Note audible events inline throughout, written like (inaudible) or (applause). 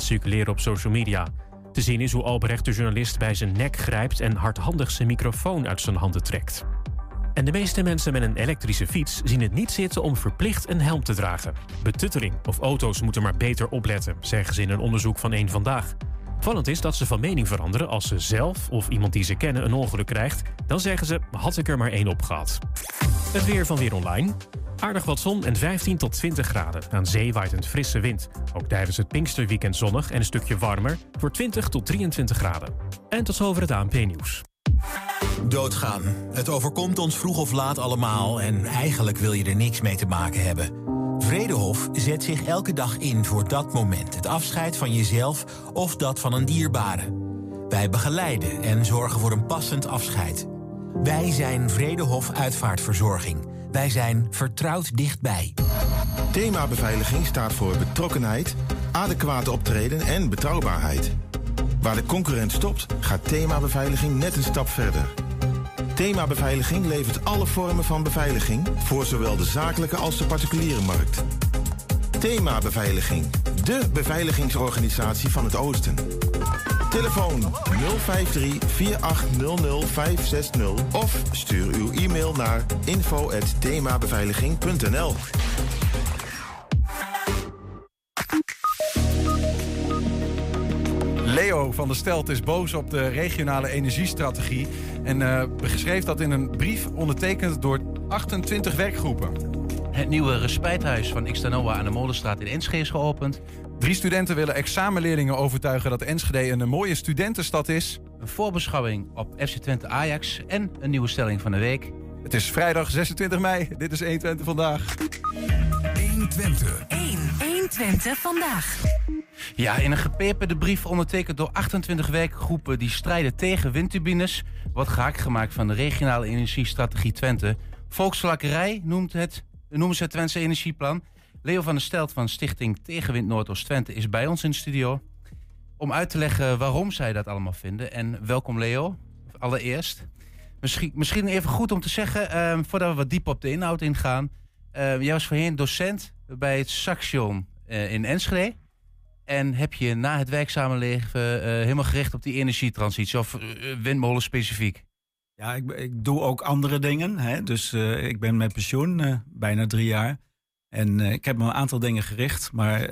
circuleren op social media. Te zien is hoe Albrecht de journalist bij zijn nek grijpt en hardhandig zijn microfoon uit zijn handen trekt. En de meeste mensen met een elektrische fiets zien het niet zitten om verplicht een helm te dragen. Betuttering of auto's moeten maar beter opletten, zeggen ze in een onderzoek van één vandaag. Vallend is dat ze van mening veranderen als ze zelf of iemand die ze kennen een ongeluk krijgt. Dan zeggen ze: had ik er maar één op gehad. Het weer van Weer Online. Aardig wat zon en 15 tot 20 graden. Aan zee waait een frisse wind. Ook tijdens het Pinksterweekend zonnig en een stukje warmer. Voor 20 tot 23 graden. En tot zover het ANP-nieuws. Doodgaan. Het overkomt ons vroeg of laat allemaal en eigenlijk wil je er niks mee te maken hebben. Vredehof zet zich elke dag in voor dat moment. Het afscheid van jezelf of dat van een dierbare. Wij begeleiden en zorgen voor een passend afscheid. Wij zijn Vredehof Uitvaartverzorging. Wij zijn vertrouwd dichtbij. Thema beveiliging staat voor betrokkenheid, adequate optreden en betrouwbaarheid. Waar de concurrent stopt, gaat thema beveiliging net een stap verder. Thema Beveiliging levert alle vormen van beveiliging voor zowel de zakelijke als de particuliere markt. Thema Beveiliging, de beveiligingsorganisatie van het Oosten. Telefoon 053 4800 560 of stuur uw e-mail naar info@themabeveiliging.nl. Leo van der Stelt is boos op de regionale energiestrategie en uh, beschreef dat in een brief ondertekend door 28 werkgroepen. Het nieuwe respijthuis van Xtanoa aan de Molenstraat in Enschede is geopend. Drie studenten willen examenleerlingen overtuigen dat Enschede een mooie studentenstad is. Een voorbeschouwing op FC Twente Ajax en een nieuwe stelling van de week. Het is vrijdag 26 mei. Dit is 120 vandaag. 120. 1, 120 vandaag. Ja, in een gepeperde brief ondertekend door 28 werkgroepen die strijden tegen windturbines... wordt gehaakt gemaakt van de regionale energiestrategie Twente. Volksvlakkerij noemt het, noemen ze Twentse energieplan. Leo van der Stelt van Stichting Tegenwind Noordoost-Twente is bij ons in de studio... om uit te leggen waarom zij dat allemaal vinden. En welkom Leo, allereerst. Misschien, misschien even goed om te zeggen, uh, voordat we wat diep op de inhoud ingaan... Uh, jij was voorheen docent bij het Saxion uh, in Enschede... En heb je na het werkzame leven uh, helemaal gericht op die energietransitie of uh, windmolen specifiek? Ja, ik, ik, doe ook andere dingen. Hè? Dus uh, ik ben met pensioen bijna drie jaar. En ik heb me een aantal dingen gericht. Maar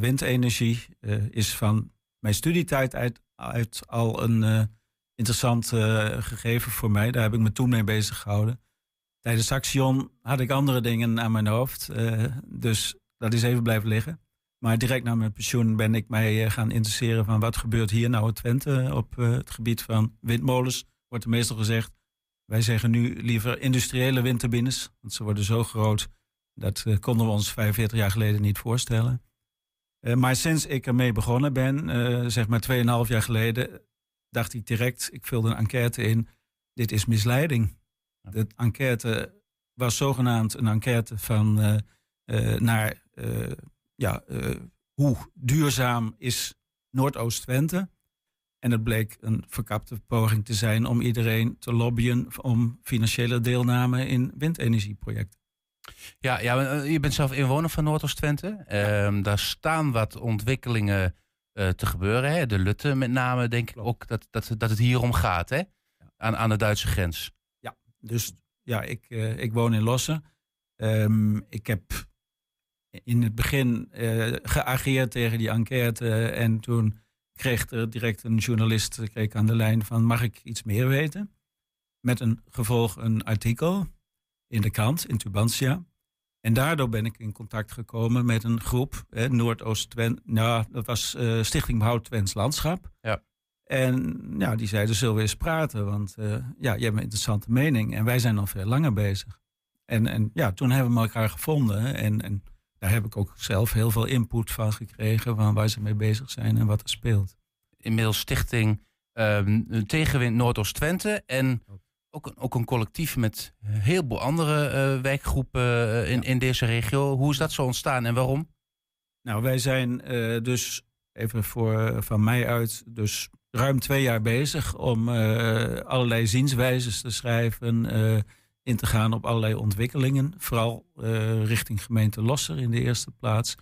windenergie is van mijn studietijd uit, uit al een interessant gegeven voor mij. Daar heb ik me toen mee bezig gehouden. Tijdens Axion had ik andere dingen aan mijn hoofd. dus dat is even blijven liggen. Maar direct na mijn pensioen ben ik mij eh, gaan interesseren van wat gebeurt hier nou in Twente op eh, het gebied van windmolens. Wordt er meestal gezegd. Wij zeggen nu liever industriële windturbines, want ze worden zo groot. Dat uh, konden we ons 45 jaar geleden niet voorstellen. Uh, maar sinds ik ermee begonnen ben, uh, zeg maar 2,5 jaar geleden, dacht ik direct, ik vulde een enquête in, dit is misleiding. De enquête was zogenaamd een enquête van naar ja, hoe duurzaam is Noordoost-Twente? En het bleek een verkapte poging te zijn om iedereen te lobbyen om financiële deelname in windenergieprojecten. Ja, ja, eh, je bent zelf inwoner van Noordoost-Twente. Ja. Um, daar staan wat ontwikkelingen uh, te gebeuren. Hè? De Lutte met name, denk ik ook dat, dat, dat het hier om gaat, hè? Ja. Aan, aan de Duitse grens. Ja, dus ja, ik, uh, ik woon in Lossen. Um, ik heb in het begin uh, geageerd tegen die enquête. en toen kreeg er direct een journalist kreeg aan de lijn van... mag ik iets meer weten? Met een gevolg een artikel in de krant, in Tubantia. En daardoor ben ik in contact gekomen met een groep, Noordoost-Twent... Nou, dat was uh, Stichting Behoud Twents Landschap. Ja. En ja, die zeiden, zullen we eens praten? Want uh, ja, je hebt een interessante mening. En wij zijn al veel langer bezig. En, en ja, toen hebben we elkaar gevonden. En, en daar heb ik ook zelf heel veel input van gekregen. Van waar ze mee bezig zijn en wat er speelt. Inmiddels Stichting um, Tegenwind Noordoost-Twente. En ook een, ook een collectief met een heleboel andere uh, wijkgroepen uh, in, ja. in deze regio. Hoe is dat zo ontstaan en waarom? Nou, wij zijn uh, dus, even voor, van mij uit, dus ruim twee jaar bezig om allerlei zienswijzes te schrijven in te gaan op allerlei ontwikkelingen. Vooral uh, richting gemeente Losser in de eerste plaats.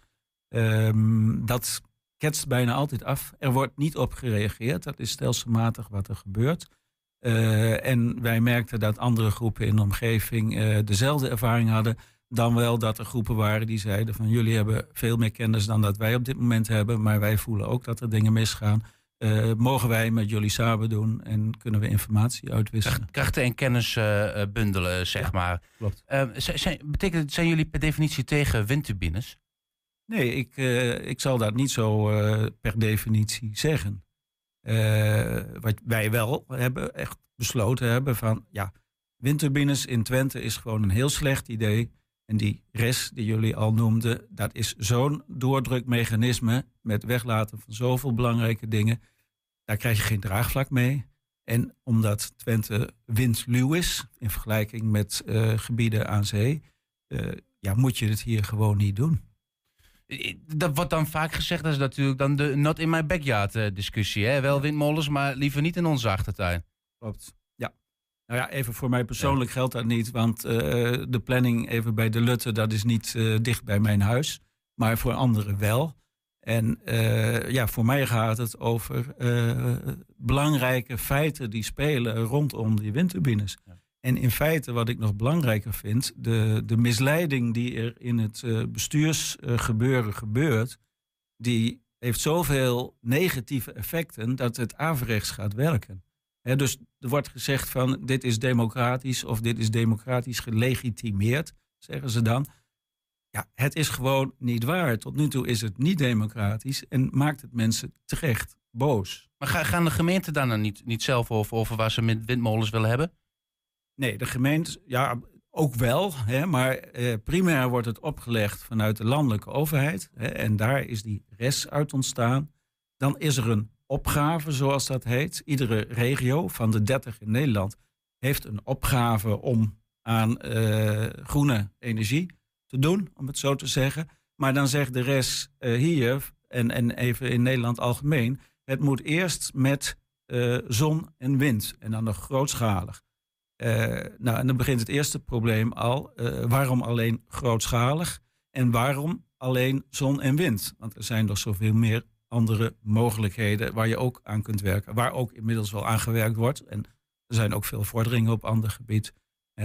Um, dat ketst bijna altijd af. Er wordt niet op gereageerd. Dat is stelselmatig wat er gebeurt. Uh, en wij merkten dat andere groepen in de omgeving uh, dezelfde ervaring hadden. Dan wel dat er groepen waren die zeiden van jullie hebben veel meer kennis dan dat wij op dit moment hebben. Maar wij voelen ook dat er dingen misgaan. Uh, mogen wij met jullie samen doen en kunnen we informatie uitwisselen? Krachten en kennis bundelen, zeg maar. Klopt. zijn, betekent, zijn jullie per definitie tegen windturbines? Nee, ik, ik zal dat niet zo per definitie zeggen. Wat wij wel hebben echt besloten hebben van ja, windturbines in Twente is gewoon een heel slecht idee. En die rest die jullie al noemden, dat is zo'n doordrukmechanisme met weglaten van zoveel belangrijke dingen. Daar krijg je geen draagvlak mee. En omdat Twente windluw is in vergelijking met uh, gebieden aan zee, uh, ja, moet je het hier gewoon niet doen. Dat wordt dan vaak gezegd, dat is natuurlijk dan de not in my backyard uh, discussie. Hè? Wel windmolens, maar liever niet in onze achtertuin. Klopt. Nou ja, even voor mij persoonlijk geldt dat niet, want uh, de planning even bij de Lutte, dat is niet uh, dicht bij mijn huis, maar voor anderen wel. En ja, voor mij gaat het over belangrijke feiten die spelen rondom die windturbines. Ja. En in feite, wat ik nog belangrijker vind, de, de misleiding die er in het bestuursgebeuren gebeurt, die heeft zoveel negatieve effecten dat het averechts gaat werken. He, dus er wordt gezegd van dit is democratisch of dit is democratisch gelegitimeerd, zeggen ze dan. Ja, het is gewoon niet waar. Tot nu toe is het niet democratisch en maakt het mensen terecht boos. Maar gaan de gemeenten dan niet, niet zelf over, over waar ze met windmolens willen hebben? Nee, de gemeente, ja, ook wel. Hè, maar eh, primair wordt het opgelegd vanuit de landelijke overheid. Hè, en daar is die res uit ontstaan. Dan is er een opgave, zoals dat heet. Iedere regio van de 30 in Nederland heeft een opgave om aan uh, groene energie te doen, om het zo te zeggen. Maar dan zegt de res uh, hier, en, en even in Nederland algemeen, het moet eerst met uh, zon en wind en dan nog grootschalig. Nou, en dan begint het eerste probleem al. Waarom alleen grootschalig? En waarom alleen zon en wind? Want er zijn nog zoveel meer andere mogelijkheden waar je ook aan kunt werken. Waar ook inmiddels wel aan gewerkt wordt. En er zijn ook veel vorderingen op ander gebied.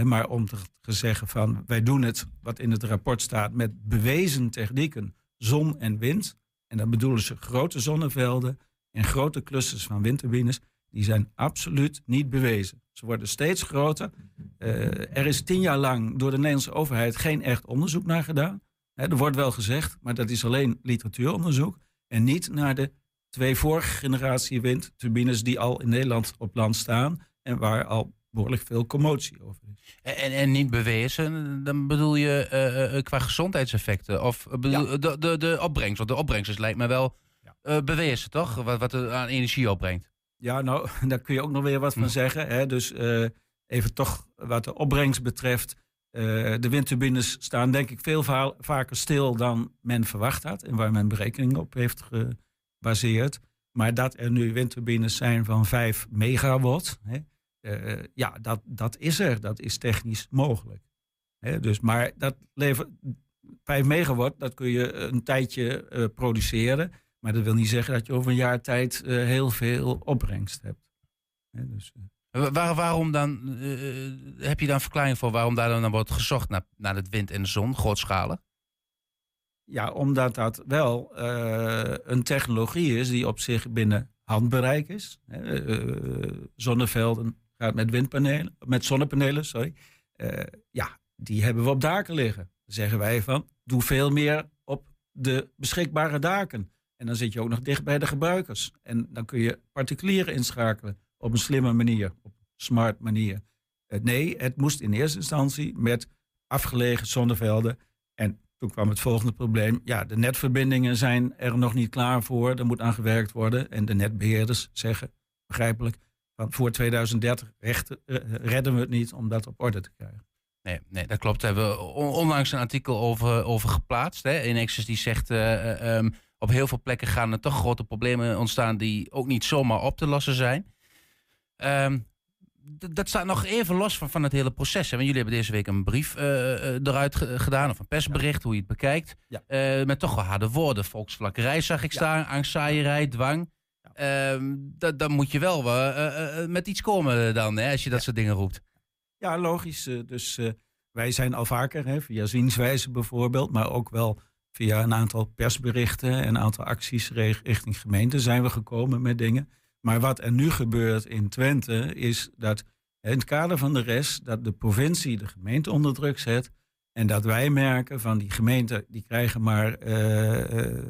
Maar om te zeggen van wij doen het wat in het rapport staat met bewezen technieken, zon en wind. En dan bedoelen ze grote zonnevelden en grote clusters van windturbines die zijn absoluut niet bewezen. Ze worden steeds groter. Uh, er is tien jaar lang door de Nederlandse overheid geen echt onderzoek naar gedaan. He, er wordt wel gezegd, maar dat is alleen literatuuronderzoek. En niet naar de twee vorige generatie windturbines die al in Nederland op land staan. En waar al behoorlijk veel commotie over is. En, en niet bewezen, dan bedoel je uh, uh, qua gezondheidseffecten? Of bedoel, ja. de, de, de opbrengst? Want de opbrengst lijkt me wel ja. bewezen, toch? Wat, wat het aan energie opbrengt. Ja, nou, (laughs) daar kun je ook nog weer wat van hm. zeggen. Hè? Dus uh, even toch wat de opbrengst betreft. Uh, de windturbines staan denk ik veel va vaker stil dan men verwacht had. En waar men berekeningen op heeft gebaseerd. Maar dat er nu windturbines zijn van 5 megawatt. Hè? Uh, ja, dat, dat is er. Dat is technisch mogelijk. Hè? Dus, maar dat levert 5 megawatt, dat kun je een tijdje produceren. Maar dat wil niet zeggen dat je over een jaar tijd heel veel opbrengst hebt. dus, uh. Waar, waarom dan, uh, heb je dan een verklaring voor waarom daar dan wordt gezocht naar, naar het wind en de zon, grootschalig? Ja, omdat dat wel een technologie is die op zich binnen handbereik is. zonnevelden gaat met windpanelen, met zonnepanelen, sorry. ja, die hebben we op daken liggen. Dan zeggen wij van, doe veel meer op de beschikbare daken. En dan zit je ook nog dicht bij de gebruikers. En dan kun je particulieren inschakelen op een slimme manier, op een smart manier. Eh, nee, het moest in eerste instantie met afgelegen zonnevelden. En toen kwam het volgende probleem. Ja, de netverbindingen zijn er nog niet klaar voor. Er moet aan gewerkt worden. En de netbeheerders zeggen, begrijpelijk, van voor 2030 rechten, uh, redden we het niet om dat op orde te krijgen. Nee, nee, dat klopt. Daar hebben we onlangs een artikel over, over geplaatst. Hè. Die zegt... Um, op heel veel plekken gaan er toch grote problemen ontstaan die ook niet zomaar op te lossen zijn. Um, d- dat staat nog even los van, van het hele proces. Hè? Want jullie hebben deze week een brief eh, eh, eruit ge- gedaan, of een persbericht, hoe je het bekijkt. Ja. Eh, met toch wel harde woorden. Volksvlakkerij zag ik staan, angstzaaierij, dwang. Ehm, dat- dan moet je wel met iets komen dan, hè, als je dat soort dingen roept. Ja, logisch. Dus wij zijn al vaker, hè, via zienswijze bijvoorbeeld, maar ook wel via een aantal persberichten en een aantal acties richting gemeente zijn we gekomen met dingen. Maar wat er nu gebeurt in Twente is dat in het kader van de rest, dat de provincie de gemeente onder druk zet. En dat wij merken van die gemeenten, die krijgen maar eh, eh,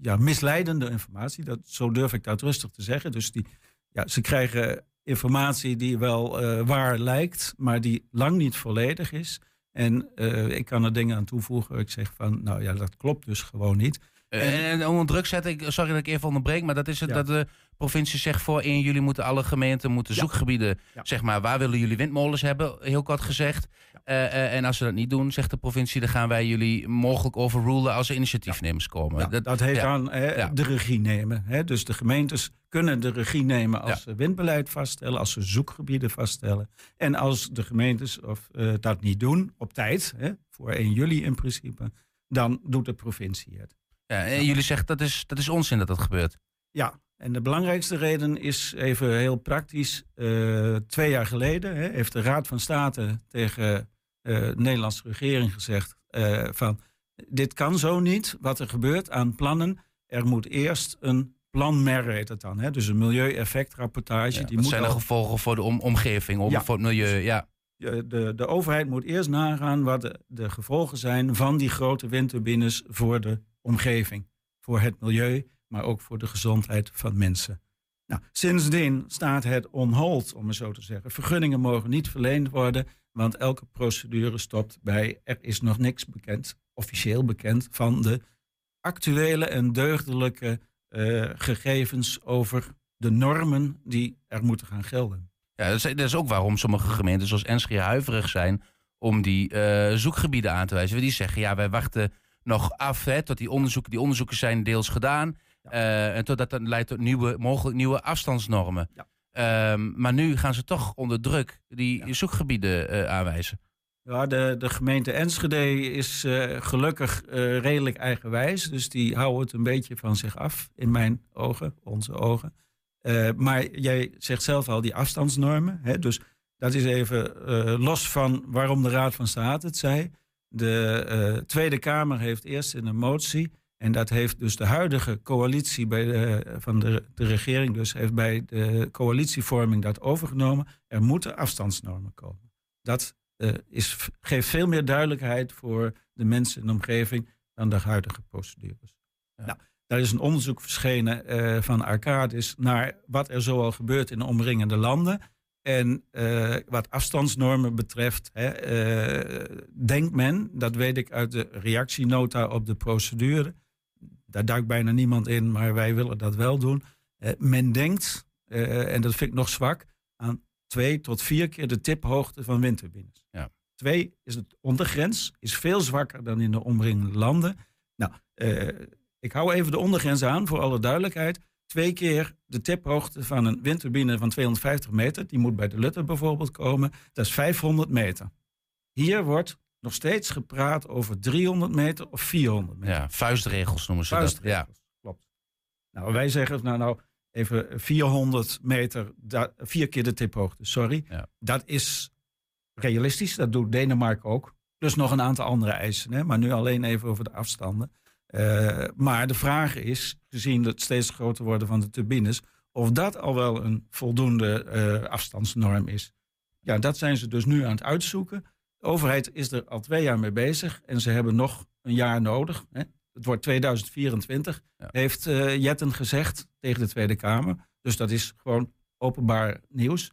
ja, misleidende informatie. Dat, zo durf ik dat rustig te zeggen. Dus die, ja, ze krijgen informatie die wel eh, waar lijkt, maar die lang niet volledig is. En ik kan er dingen aan toevoegen. Ik zeg van, nou ja, dat klopt dus gewoon niet. Eh, En, onder druk zetten, ik, sorry dat ik even onderbreek, maar dat is het Ja. dat de provincie zegt voor 1 juli moeten alle gemeenten moeten Ja. zoekgebieden, Ja. zeg maar, waar willen jullie windmolens hebben, heel kort gezegd. Eh, eh, en als ze dat niet doen, zegt de provincie, dan gaan wij jullie mogelijk overrulen als er initiatiefnemers komen. Dat, dan hè, Ja. de regie nemen. Dus de gemeentes kunnen de regie nemen als ze windbeleid vaststellen, als ze zoekgebieden vaststellen. En als de gemeentes of, eh, dat niet doen, op tijd, voor 1 juli in principe, dan doet de provincie het. Ja, en jullie zeggen dat is, dat is onzin dat dat gebeurt. Ja, en de belangrijkste reden is even heel praktisch. eh, twee jaar geleden hè, heeft de Raad van State tegen eh, de Nederlandse regering gezegd eh, van dit kan zo niet, wat er gebeurt aan plannen. Er moet eerst een plan MER heet het dan, hè, dus een milieueffectrapportage. Ja, die moet zijn de al- gevolgen voor de om- omgeving, om, Ja. voor het milieu? Ja. de, de, de overheid moet eerst nagaan wat de, de gevolgen zijn van die grote windturbines voor de omgeving, voor het milieu, maar ook voor de gezondheid van mensen. Nou, sindsdien staat het on hold, om het zo te zeggen. Vergunningen mogen niet verleend worden, want elke procedure stopt bij er is nog niks bekend, officieel bekend, van de actuele en deugdelijke eh, gegevens over de normen die er moeten gaan gelden. Ja, dat is, dat is ook waarom sommige gemeenten zoals Enschede huiverig zijn om die eh, zoekgebieden aan te wijzen. Die zeggen, ja, wij wachten nog af hè, tot die onderzoeken, die onderzoeken zijn deels gedaan. eh, en totdat dat leidt tot nieuwe, mogelijk nieuwe afstandsnormen. Ja. Ehm, maar nu gaan ze toch onder druk die zoekgebieden eh, aanwijzen. Ja, de, de gemeente Enschede is eh, gelukkig redelijk eigenwijs. Dus die houden het een beetje van zich af, in mijn ogen, onze ogen. Maar jij zegt zelf al die afstandsnormen. Hè? Dus dat is even los van waarom de Raad van State het zei. De eh, Tweede Kamer heeft eerst in een motie. En dat heeft dus de huidige coalitie bij de, van de, de regering, dus heeft bij de coalitievorming dat overgenomen. Er moeten afstandsnormen komen. Dat eh, is, geeft veel meer duidelijkheid voor de mensen in de omgeving dan de huidige procedures. Ja. Nou, daar is een onderzoek verschenen eh, van Arcadis naar wat er zoal gebeurt in de omringende landen. En eh, wat afstandsnormen betreft, hè, eh, denkt men, dat weet ik uit de reactienota op de procedure, daar duikt bijna niemand in, maar wij willen dat wel doen. Eh, men denkt, en dat vind ik nog zwak, aan twee tot vier keer de tiphoogte van windturbines. Ja. Twee is het ondergrens, is veel zwakker dan in de omringende landen. Nou, ik hou even de ondergrens aan voor alle duidelijkheid. Twee keer de tiphoogte van een windturbine van 250 meter, die moet bij de Lutte bijvoorbeeld komen, dat is 500 meter. Hier wordt nog steeds gepraat over 300 meter of 400 meter. Ja, vuistregels noemen ze dat. Ja. Klopt. Nou, wij zeggen nou, nou even 400 meter, da- vier keer de tiphoogte, sorry. Ja. Dat is realistisch, dat doet Denemarken ook. Plus nog een aantal andere eisen, hè? maar nu alleen even over de afstanden. Eh, maar de vraag is, gezien het steeds groter worden van de turbines, of dat al wel een voldoende eh, afstandsnorm is. Ja, dat zijn ze dus nu aan het uitzoeken. De overheid is er al twee jaar mee bezig en ze hebben nog een jaar nodig. Hè? Het wordt 2024, Ja. heeft eh, Jetten gezegd tegen de Tweede Kamer. Dus dat is gewoon openbaar nieuws.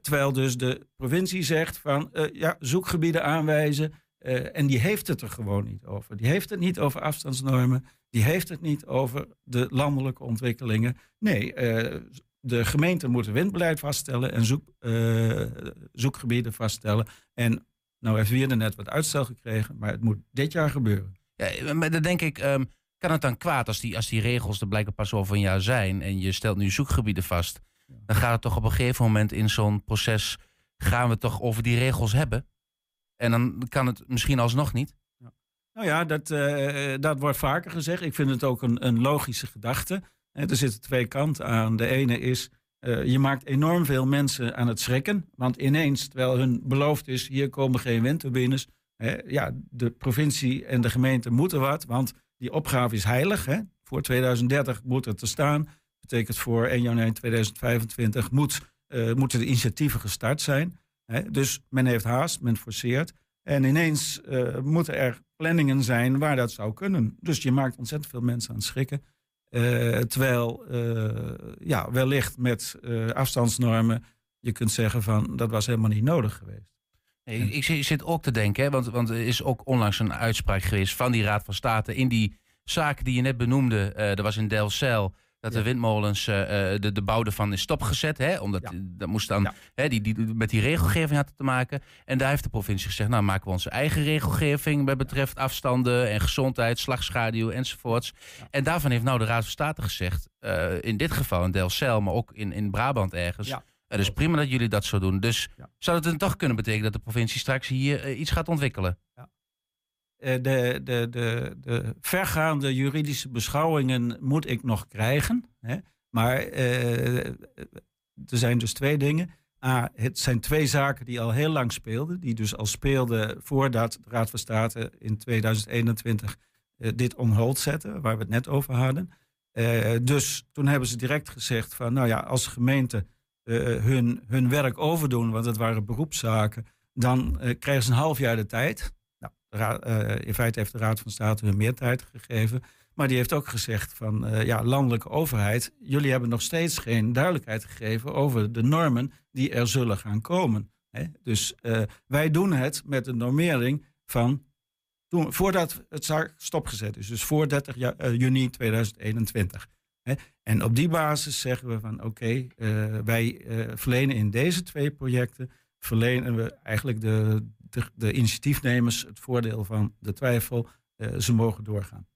Terwijl dus de provincie zegt van ja, zoekgebieden aanwijzen. Eh, en die heeft het er gewoon niet over. Die heeft het niet over afstandsnormen. Die heeft het niet over de landelijke ontwikkelingen. Nee, eh, de gemeenten moeten windbeleid vaststellen en zoek, eh, zoekgebieden vaststellen. En nou heeft Wierde net wat uitstel gekregen, maar het moet dit jaar gebeuren. Ja, maar dan denk ik, ehm, kan het dan kwaad als die, als die regels er blijkbaar pas over een jaar zijn en je stelt nu zoekgebieden vast? dan gaat het toch op een gegeven moment in zo'n proces, gaan we toch over die regels hebben. En dan kan het misschien alsnog niet. Nou ja, dat, eh, dat wordt vaker gezegd. Ik vind het ook een, een logische gedachte. Eh, er zitten twee kanten aan. De ene is, eh, je maakt enorm veel mensen aan het schrikken. Want ineens, terwijl hun beloofd is, hier komen geen windturbines. ja, de provincie en de gemeente moeten wat. Want die opgave is heilig. Hè? Voor 2030 moet het te staan. betekent voor 1 januari 2025 moet, moeten de initiatieven gestart zijn. Dus men heeft haast, men forceert. En ineens uh, moeten er planningen zijn waar dat zou kunnen. Dus je maakt ontzettend veel mensen aan het schrikken. Uh, terwijl, uh, ja, wellicht met afstandsnormen je kunt zeggen van dat was helemaal niet nodig geweest. Ik, zit ook te denken, hè, want, want er is ook onlangs een uitspraak geweest van die Raad van State in die zaken die je net benoemde. er was in Delcel dat de windmolens uh, de, de bouw ervan is stopgezet. Hè, omdat dat moest dan hè, die, die, met die regelgeving had te maken. En daar heeft de provincie gezegd: nou maken we onze eigen regelgeving bij betreft afstanden en gezondheid, slagschaduw enzovoorts. En daarvan heeft nou de Raad van State gezegd, uh, in dit geval in Delcel, maar ook in, in Brabant ergens. Ja. Het is prima dat jullie dat zo doen. Dus zou het dan toch kunnen betekenen dat de provincie straks hier iets gaat ontwikkelen? Ja. Eh, de, de, de, de vergaande juridische beschouwingen moet ik nog krijgen. Hè? Maar uh, er zijn dus twee dingen. A, het zijn twee zaken die al heel lang speelden. Die dus al speelden voordat de Raad van State in 2021 uh, eh, dit on hold zette, waar we het net over hadden. Uh, dus toen hebben ze direct gezegd van, nou ja, als gemeenten hun, hun werk overdoen, want het waren beroepszaken, dan krijgen ze een half jaar de tijd. Uh, in feite heeft de Raad van State hun meer tijd gegeven. Maar die heeft ook gezegd van uh, ja, landelijke overheid, jullie hebben nog steeds geen duidelijkheid gegeven over de normen die er zullen gaan komen. Hè? Dus uh, wij doen het met een normering van voordat het zaak stopgezet is. Dus voor 30 juni 2021. Hè? En op die basis zeggen we van oké, wij verlenen in deze twee projecten verlenen we eigenlijk de, de, de initiatiefnemers het voordeel van de twijfel. Uh, ze mogen doorgaan.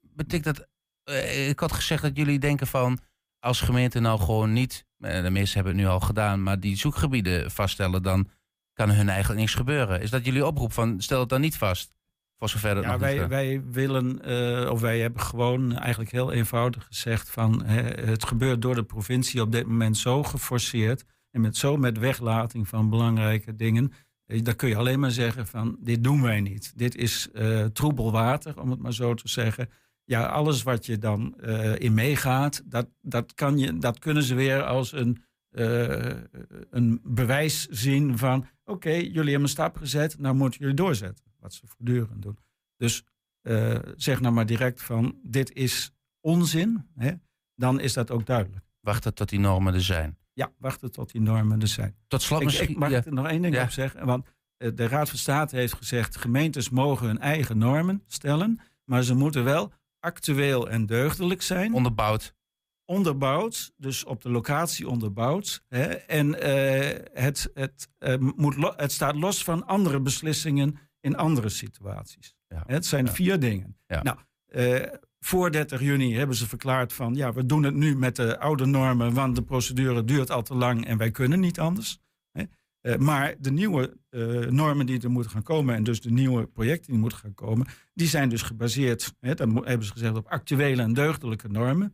Betekent dat, uh, ik had gezegd dat jullie denken van als gemeente nou gewoon niet, uh, de meesten hebben het nu al gedaan, maar die zoekgebieden vaststellen, dan kan hun eigenlijk niks gebeuren. Is dat jullie oproep van stel het dan niet vast? Voor zover dat ja, wij, wij willen, of wij hebben gewoon eigenlijk heel eenvoudig gezegd van het gebeurt door de provincie op dit moment zo geforceerd en met zo met weglating van belangrijke dingen eh, dan kun je alleen maar zeggen van dit doen wij niet. Dit is uh, troebel water, om het maar zo te zeggen. Ja, alles wat je dan uh, in meegaat, dat, dat, kan je, dat kunnen ze weer als een, uh, een bewijs zien van... oké, jullie hebben een stap gezet, nou moeten jullie doorzetten. Wat ze voortdurend doen. Dus zeg nou maar direct van dit is onzin, hè? dan is dat ook duidelijk. Wachten tot die normen er zijn. Ja, wachten tot die normen er zijn. Tot slot misschien... Ik, mag er nog één ding op zeggen. Want eh, de Raad van State heeft gezegd... gemeentes mogen hun eigen normen stellen... maar ze moeten wel actueel en deugdelijk zijn. Onderbouwd. Onderbouwd, dus op de locatie onderbouwd. Hè, en uh, het, het, uh, moet het staat los van andere beslissingen in andere situaties. Ja. Het zijn vier dingen. Nou, voor 30 juni hebben ze verklaard van ja, we doen het nu met de oude normen, want de procedure duurt al te lang en wij kunnen niet anders. Uh, maar de nieuwe uh, normen die er moeten gaan komen en dus de nieuwe projecten die moeten gaan komen, die zijn dus gebaseerd, hè, hebben ze gezegd, op actuele en deugdelijke normen.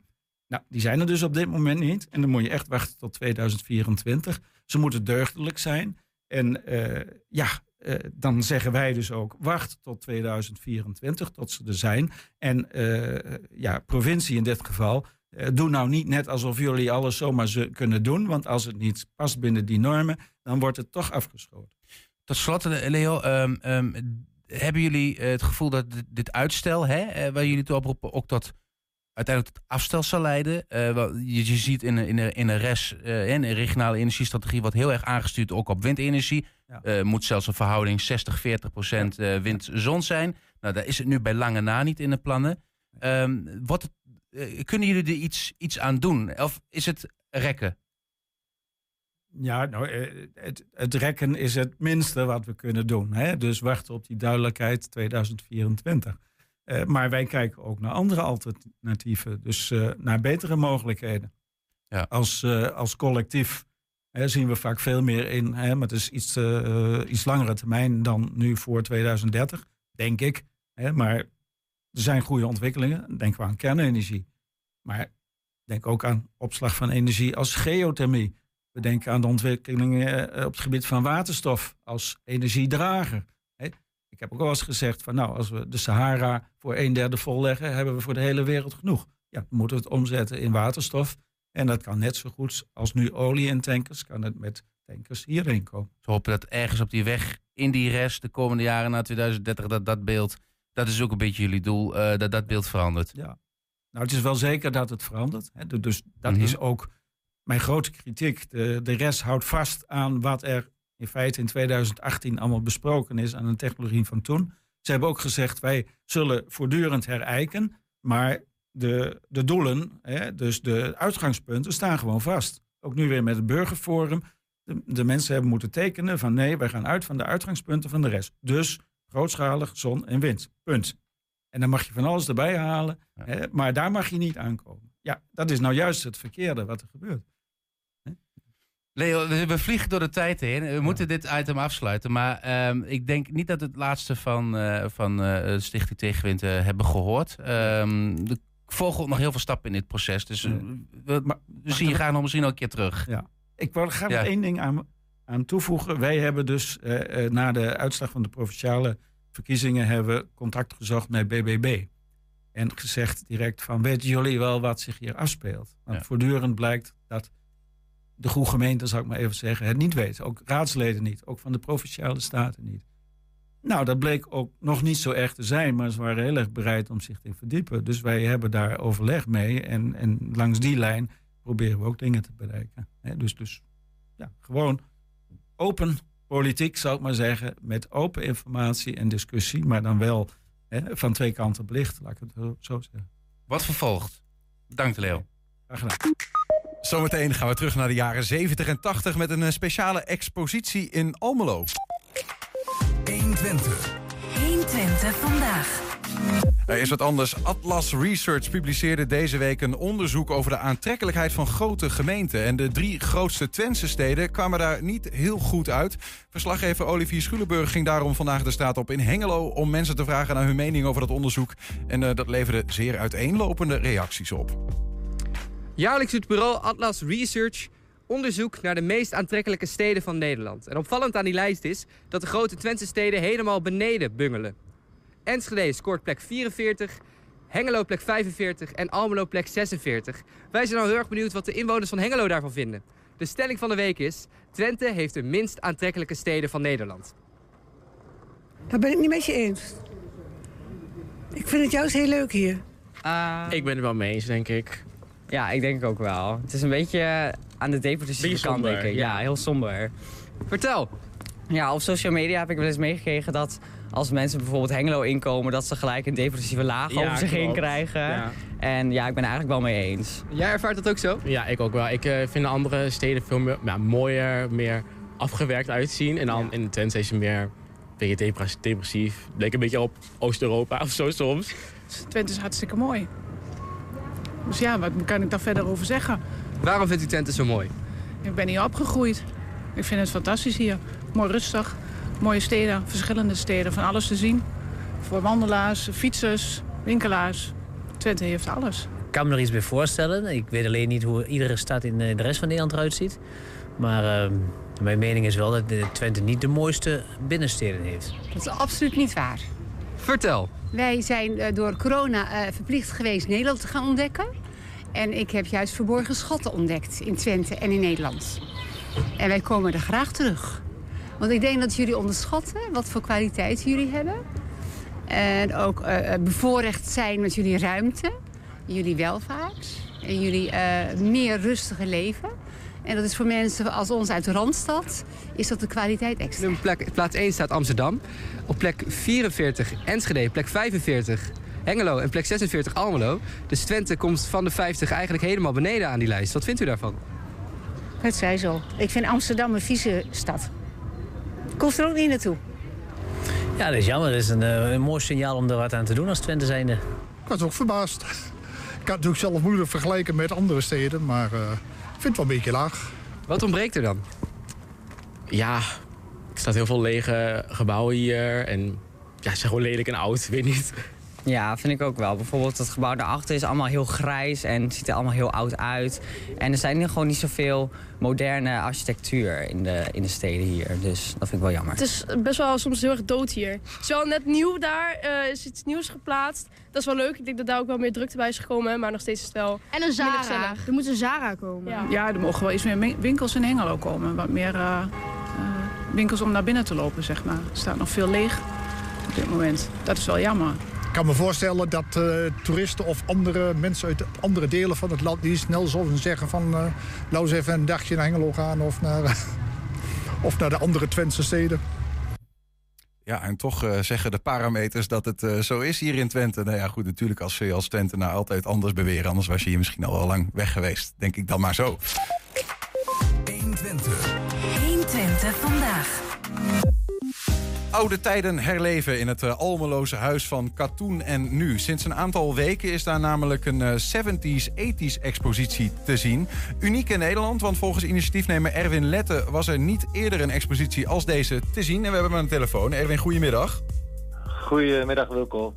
Nou, die zijn er dus op dit moment niet. En dan moet je echt wachten tot 2024. Ze moeten deugdelijk zijn. En uh, ja, uh, dan zeggen wij dus ook, wacht tot 2024, tot ze er zijn. En uh, ja, provincie in dit geval, uh, doe nou niet net alsof jullie alles zomaar ze kunnen doen. Want als het niet past binnen die normen, dan wordt het toch afgeschoten. Tot slot, Leo, um, um, hebben jullie het gevoel dat dit uitstel, hè, waar jullie toe oproepen, ook tot uiteindelijk tot afstel zal leiden. Uh, je, je, ziet in, in, in de RES, uh, in de regionale energiestrategie, wat heel erg aangestuurd ook op windenergie. Ja. Uh, moet zelfs een verhouding 60, 40 procent ja. wind-zon zijn. Nou, daar is het nu bij lange na niet in de plannen. Um, wat, kunnen jullie er iets, iets aan doen? Of is het rekken? Ja, nou, het, het, rekken is het minste wat we kunnen doen. Hè? Dus wachten op die duidelijkheid 2024. Uh, maar wij kijken ook naar andere alternatieven, dus uh, naar betere mogelijkheden. Ja. Als, eh, als collectief hè, zien we vaak veel meer in, hè, maar het is iets, eh, iets langere termijn dan nu voor 2030, denk ik. Hè, maar er zijn goede ontwikkelingen. Denken we aan kernenergie. Maar denk ook aan opslag van energie als geothermie. We denken aan de ontwikkelingen eh, op het gebied van waterstof als energiedrager. Ik heb ook al eens gezegd van nou, als we de Sahara voor een derde volleggen, hebben we voor de hele wereld genoeg. Ja, dan moeten we het omzetten in waterstof. En dat kan net zo goed als nu olie in tankers, kan het met tankers hierheen komen. We hopen dat ergens op die weg in die rest de komende jaren na 2030 dat dat beeld, dat is ook een beetje jullie doel, eh, dat dat beeld verandert. Ja. Nou, het is wel zeker dat het verandert. Hè. Du- Dus dat Mhm. is ook mijn grote kritiek. De, de rest houdt vast aan wat er in feite in 2018 allemaal besproken is aan de technologie van toen. Ze hebben ook gezegd, wij zullen voortdurend herijken, maar de, de doelen, hè, dus de uitgangspunten, staan gewoon vast. Ook nu weer met het burgerforum. De, de mensen hebben moeten tekenen van nee, wij gaan uit van de uitgangspunten van de rest. Dus grootschalig zon en wind. Punt. En dan mag je van alles erbij halen, Ja. hè, maar daar mag je niet aankomen. Ja, dat is nou juist het verkeerde wat er gebeurt. Leo, we, vliegen door de tijd heen. We moeten dit item afsluiten. Maar ehm, ik denk niet dat we het laatste van, eh, van eh, Stichting Tegenwind eh, hebben gehoord. Ehm er volgen nog heel veel stappen in dit proces. Dus we, Maar- we zien je graag nog misschien ook een keer terug. Ik wil graag Ja. nog één ding aan, aan toevoegen. Wij hebben dus na de uitslag van de provinciale verkiezingen hebben we contact gezocht met BBB. En gezegd direct van, weten jullie wel wat zich hier afspeelt? Want Ja. voortdurend blijkt dat de goede gemeente, zou ik maar even zeggen, het niet weten. Ook raadsleden niet, ook van de provinciale staten niet. Nou, dat bleek ook nog niet zo erg te zijn, maar ze waren heel erg bereid om zich te verdiepen. Dus wij hebben daar overleg mee en, en langs die lijn proberen we ook dingen te bereiken. Dus, dus ja, gewoon open politiek, zou ik maar zeggen, met open informatie en discussie, maar dan wel hè, van twee kanten belicht, laat ik het zo- zeggen. Wat vervolgt? Bedankt, Leo. Graag gedaan. Zometeen gaan we terug naar de jaren 70 en 80 met een eh, speciale expositie in Almelo. 120. 120 vandaag. Er is wat anders. Atlas Research publiceerde deze week een onderzoek over de aantrekkelijkheid van grote gemeenten. En de drie grootste Twentse steden kwamen daar niet heel goed uit. Verslaggever Olivier Schulenburg ging daarom vandaag de straat op in Hengelo om mensen te vragen naar hun mening over dat onderzoek. En eh, dat leverde zeer uiteenlopende reacties op. Jaarlijks doet bureau Atlas Research onderzoek naar de meest aantrekkelijke steden van Nederland. En opvallend aan die lijst is dat de grote Twentse steden helemaal beneden bungelen. Enschede scoort plek 44, Hengelo plek 45 en Almelo plek 46. Wij zijn al heel erg benieuwd wat de inwoners van Hengelo daarvan vinden. De stelling van de week is: Twente heeft de minst aantrekkelijke steden van Nederland. Daar ben ik niet met je eens. Ik vind het juist heel leuk hier. Ik ben het wel mee eens, denk ik. Ja, ik denk ook wel. Het is een beetje eh, aan de depressieve kant, denk ik. Ja. ja. heel somber. Vertel. Ja, op social media heb ik wel eens meegekregen dat als mensen bijvoorbeeld Hengelo inkomen, dat ze gelijk een depressieve laag Ja, over zich heen krijgen. Ja. En ja, ik ben er eigenlijk wel mee eens. Jij ervaart dat ook zo? Ja, ik ook wel. Ik eh, vind de andere steden veel meer, ja, mooier, meer afgewerkt uitzien. En dan in Twente is je meer een beetje depres- depressief. Leek een beetje op Oost-Europa of zo soms. Twente is hartstikke mooi. Dus ja, wat kan ik daar verder over zeggen? Waarom vindt u Twente zo mooi? Ik ben hier opgegroeid. Ik vind het fantastisch hier. Mooi rustig. Mooie steden, verschillende steden, van alles te zien. Voor wandelaars, fietsers, winkelaars. Twente heeft alles. Ik kan me er iets bij voorstellen. Ik weet alleen niet hoe iedere stad in eh, de rest van Nederland eruit ziet. Maar eh, mijn mening is wel dat de Twente niet de mooiste binnensteden heeft. Dat is absoluut niet waar. Vertel. Wij zijn eh, door corona eh, verplicht geweest Nederland te gaan ontdekken. En ik heb juist verborgen schatten ontdekt in Twente en in Nederland. En wij komen er graag terug. Want ik denk dat jullie onderschatten wat voor kwaliteit jullie hebben. En ook eh, bevoorrecht zijn met jullie ruimte, jullie welvaart en jullie meer rustige leven. En dat is voor mensen als ons uit de Randstad, is dat de kwaliteit extra. Op plek, plaats 1 staat Amsterdam. Op plek 44 Enschede, plek 45 Hengelo en plek 46 Almelo. Dus Twente komt van de 50 eigenlijk helemaal beneden aan die lijst. Wat vindt u daarvan? Het zij zo. Ik vind Amsterdam een vieze stad. Ik hoef er ook niet naartoe. Ja, dat is jammer. Dat is een, eh, een mooi signaal om er wat aan te doen als Twente zijnde. Ik was ook verbaasd. kan het natuurlijk zelf moeilijk vergelijken met andere steden, maar eh, ik vind het wel een beetje laag. Wat ontbreekt er dan? Ja, er staat heel veel lege gebouwen hier. En ja, ze zijn gewoon lelijk en oud, weet niet. Ja, vind ik ook wel. Bijvoorbeeld het gebouw daarachter is allemaal heel grijs en ziet er allemaal heel oud uit. En er zijn gewoon niet zoveel moderne architectuur in de, in de steden hier. Dus dat vind ik wel jammer. Het is best wel soms heel erg dood hier. Het is wel net nieuw daar, uh, is iets nieuws geplaatst. Dat is wel leuk. Ik denk dat daar ook wel meer drukte bij is gekomen. Maar nog steeds is het wel En een Zara. Er moet een Zara komen. Ja. ja, er mogen wel iets meer winkels in Hengelo komen. Wat meer uh, uh, winkels om naar binnen te lopen, zeg maar. Er staat nog veel leeg op dit moment. Dat is wel jammer. Ik kan me voorstellen dat uh, toeristen of andere mensen uit andere delen van het land... die snel zullen zeggen van... Uh, laten we even een dagje naar Hengelo gaan of naar, uh, (laughs) of naar de andere Twentse steden. Ja, en toch uh, zeggen de parameters dat het uh, zo is hier in Twente. Nou ja, goed, natuurlijk als je als Twente nou altijd anders beweren. Anders was je hier misschien al wel lang weg geweest. Denk ik dan maar zo. 120. 120 vandaag. Oude tijden herleven in het uh, Almeloze huis van Katoen en Nu. Sinds een aantal weken is daar namelijk een uh, 70s, 80s expositie te zien. Uniek in Nederland, want volgens initiatiefnemer Erwin Lette... was er niet eerder een expositie als deze te zien. En we hebben hem aan de telefoon. Erwin, goedemiddag. Goedemiddag, Wilco.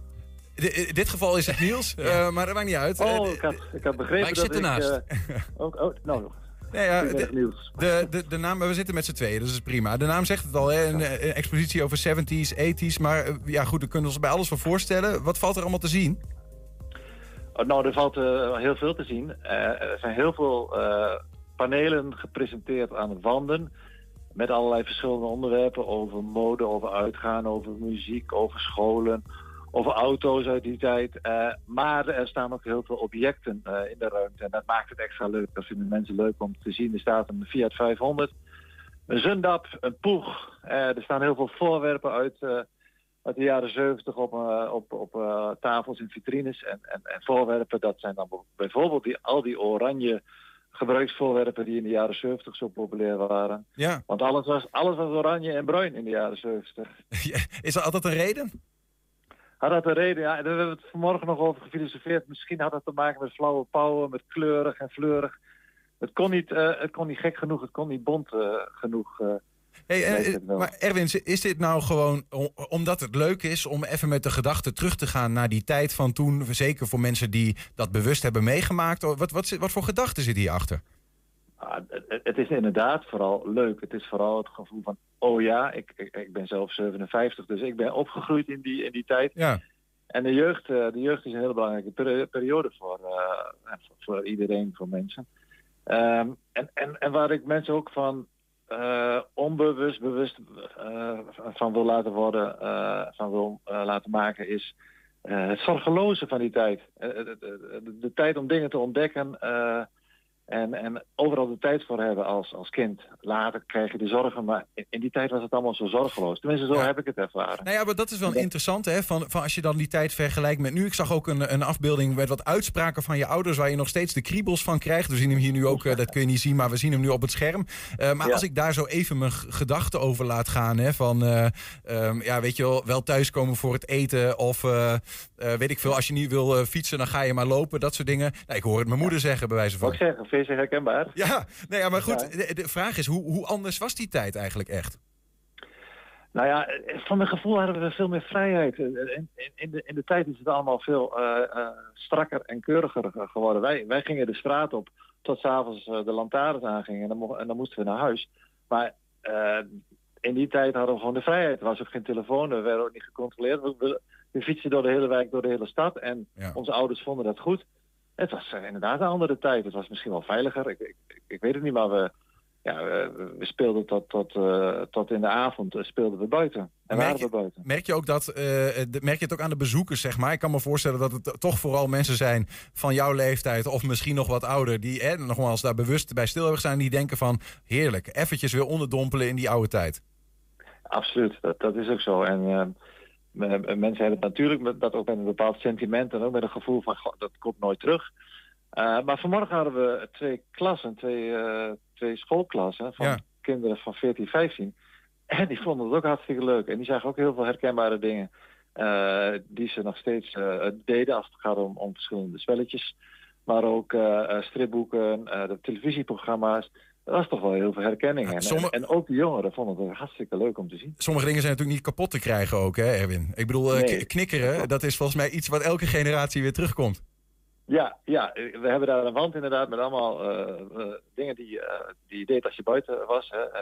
In dit geval is het Niels, uh, (laughs) maar dat maakt niet uit. Oh, ik had, ik had begrepen maar ik zit dat ernaast. ik... oh, oh, nou, ja, ja, de, de, de, de, naam, we zitten met z'n tweeën, dus dat is prima. De naam zegt het al, hè? Een, een expositie over 70s, 80s. Maar ja, goed, daar kunnen we ons bij alles van voorstellen. Wat valt er allemaal te zien? Oh, nou, er valt uh, heel veel te zien. Uh, er zijn heel veel uh, panelen gepresenteerd aan de wanden. Met allerlei verschillende onderwerpen over mode, over uitgaan, over muziek, over scholen over auto's uit die tijd. Uh, maar er staan ook heel veel objecten uh, in de ruimte. En dat maakt het extra leuk. Dat vinden mensen leuk om te zien. Er staat een Fiat 500, een Zundap, een Poeg. Uh, er staan heel veel voorwerpen uit, uit de jaren 70 op, op, op tafels en vitrines. En, en, en, voorwerpen, dat zijn dan bijvoorbeeld die, al die oranje gebruiksvoorwerpen die in de jaren 70 zo populair waren. Ja. Want alles was, alles was oranje en bruin in de jaren 70. (laughs) Is er altijd een reden? Had dat een reden? Ja, daar hebben we het vanmorgen nog over gefilosofeerd. Misschien had dat te maken met flauwe pauwen, met kleurig en fleurig. Het kon niet, uh, het kon niet gek genoeg, het kon niet bont uh, genoeg. Uh, hey, maar Erwin, is dit nou gewoon omdat het leuk is om even met de gedachte terug te gaan naar die tijd van toen? Zeker voor mensen die dat bewust hebben meegemaakt. Wat, wat, wat voor gedachten zit hierachter? Ah, het is inderdaad vooral leuk. Het is vooral het gevoel van, oh ja, ik, ik, ik, ben zelf 57, dus ik ben opgegroeid in die, in die tijd. Ja. En de jeugd, de jeugd is een hele belangrijke periode voor, uh, voor iedereen, voor mensen. Um, en, en, en waar ik mensen ook van uh, onbewust, bewust uh, van wil laten worden, van wil laten maken, is het zorgeloze van die tijd. De, de, de, de, tijd om dingen te ontdekken en, en overal de tijd voor hebben als, als kind. Later krijg je de zorgen, maar in, die tijd was het allemaal zo zorgeloos. Tenminste, zo Ja. heb ik het ervaren. Nou ja, maar dat is wel interessant, hè? Van, van als je dan die tijd vergelijkt met nu. Ik zag ook een, een afbeelding met wat uitspraken van je ouders... waar je nog steeds de kriebels van krijgt. We zien hem hier nu ook, eh, dat kun je niet zien, maar we zien hem nu op het scherm. Eh, maar Ja. als ik daar zo even mijn gedachten over laat gaan... Hè, van, eh, ehm, ja, weet je wel, wel thuiskomen voor het eten... of weet ik veel, als je niet wil fietsen, dan ga je maar lopen. Dat soort dingen. Nou, ik hoor het mijn moeder zeggen, bij wijze Wat van. ik zeggen, herkenbaar? Ja, nee, ja, maar goed, Ja. de, de vraag is, hoe, hoe anders was die tijd eigenlijk echt? Nou ja, eh, van mijn gevoel hadden we veel meer vrijheid. Eh, In, in, de, in de tijd is het allemaal veel eh, eh, strakker en keuriger ge- geworden. Wij, wij gingen de straat op tot s'avonds uh, de lantaarns aangingen en dan, en dan moesten we naar huis. Maar eh, in die tijd hadden we gewoon de vrijheid. Er was ook geen telefoon, we werden ook niet gecontroleerd. We, we, we fietsen door de hele wijk, door de hele stad en Ja. onze ouders vonden dat goed. Het was eh, inderdaad een andere tijd. Het was misschien wel veiliger. Ik, ik, ik- weet het niet, maar we, ja, we, we speelden tot, tot, eh, tot in de avond eh, speelden we buiten. En Merk waren we buiten. Merk je ook dat, de- merk je het ook aan de bezoekers, zeg maar? Ik kan me voorstellen dat het toch vooral mensen zijn van jouw leeftijd of misschien nog wat ouder, die eh, nogmaals daar bewust bij stil hebben gestaan, die denken van heerlijk, eventjes weer onderdompelen in die oude tijd. Absoluut, dat, dat is ook zo. En me- mensen hebben het natuurlijk met, dat ook met een bepaald sentiment en ook met een gevoel van "Goh, dat komt nooit terug. Eh, maar vanmorgen hadden we twee klassen, twee, eh, twee schoolklassen van Ja. kinderen van 14, 15. En die vonden het ook hartstikke leuk. En die zagen ook heel veel herkenbare dingen eh, die ze nog steeds deden als het gaat om, om verschillende spelletjes. Maar ook stripboeken, de televisieprogramma's. Dat was toch wel heel veel herkenning. En, sommige- en, ook de jongeren vonden het hartstikke leuk om te zien. Sommige dingen zijn natuurlijk niet kapot te krijgen ook, hè, Erwin? Ik bedoel, eh, Nee. knikkeren, dat is volgens mij iets wat elke generatie weer terugkomt. Ja, ja, we hebben daar een wand inderdaad met allemaal eh, eh, dingen die, die je deed als je buiten was. Hè?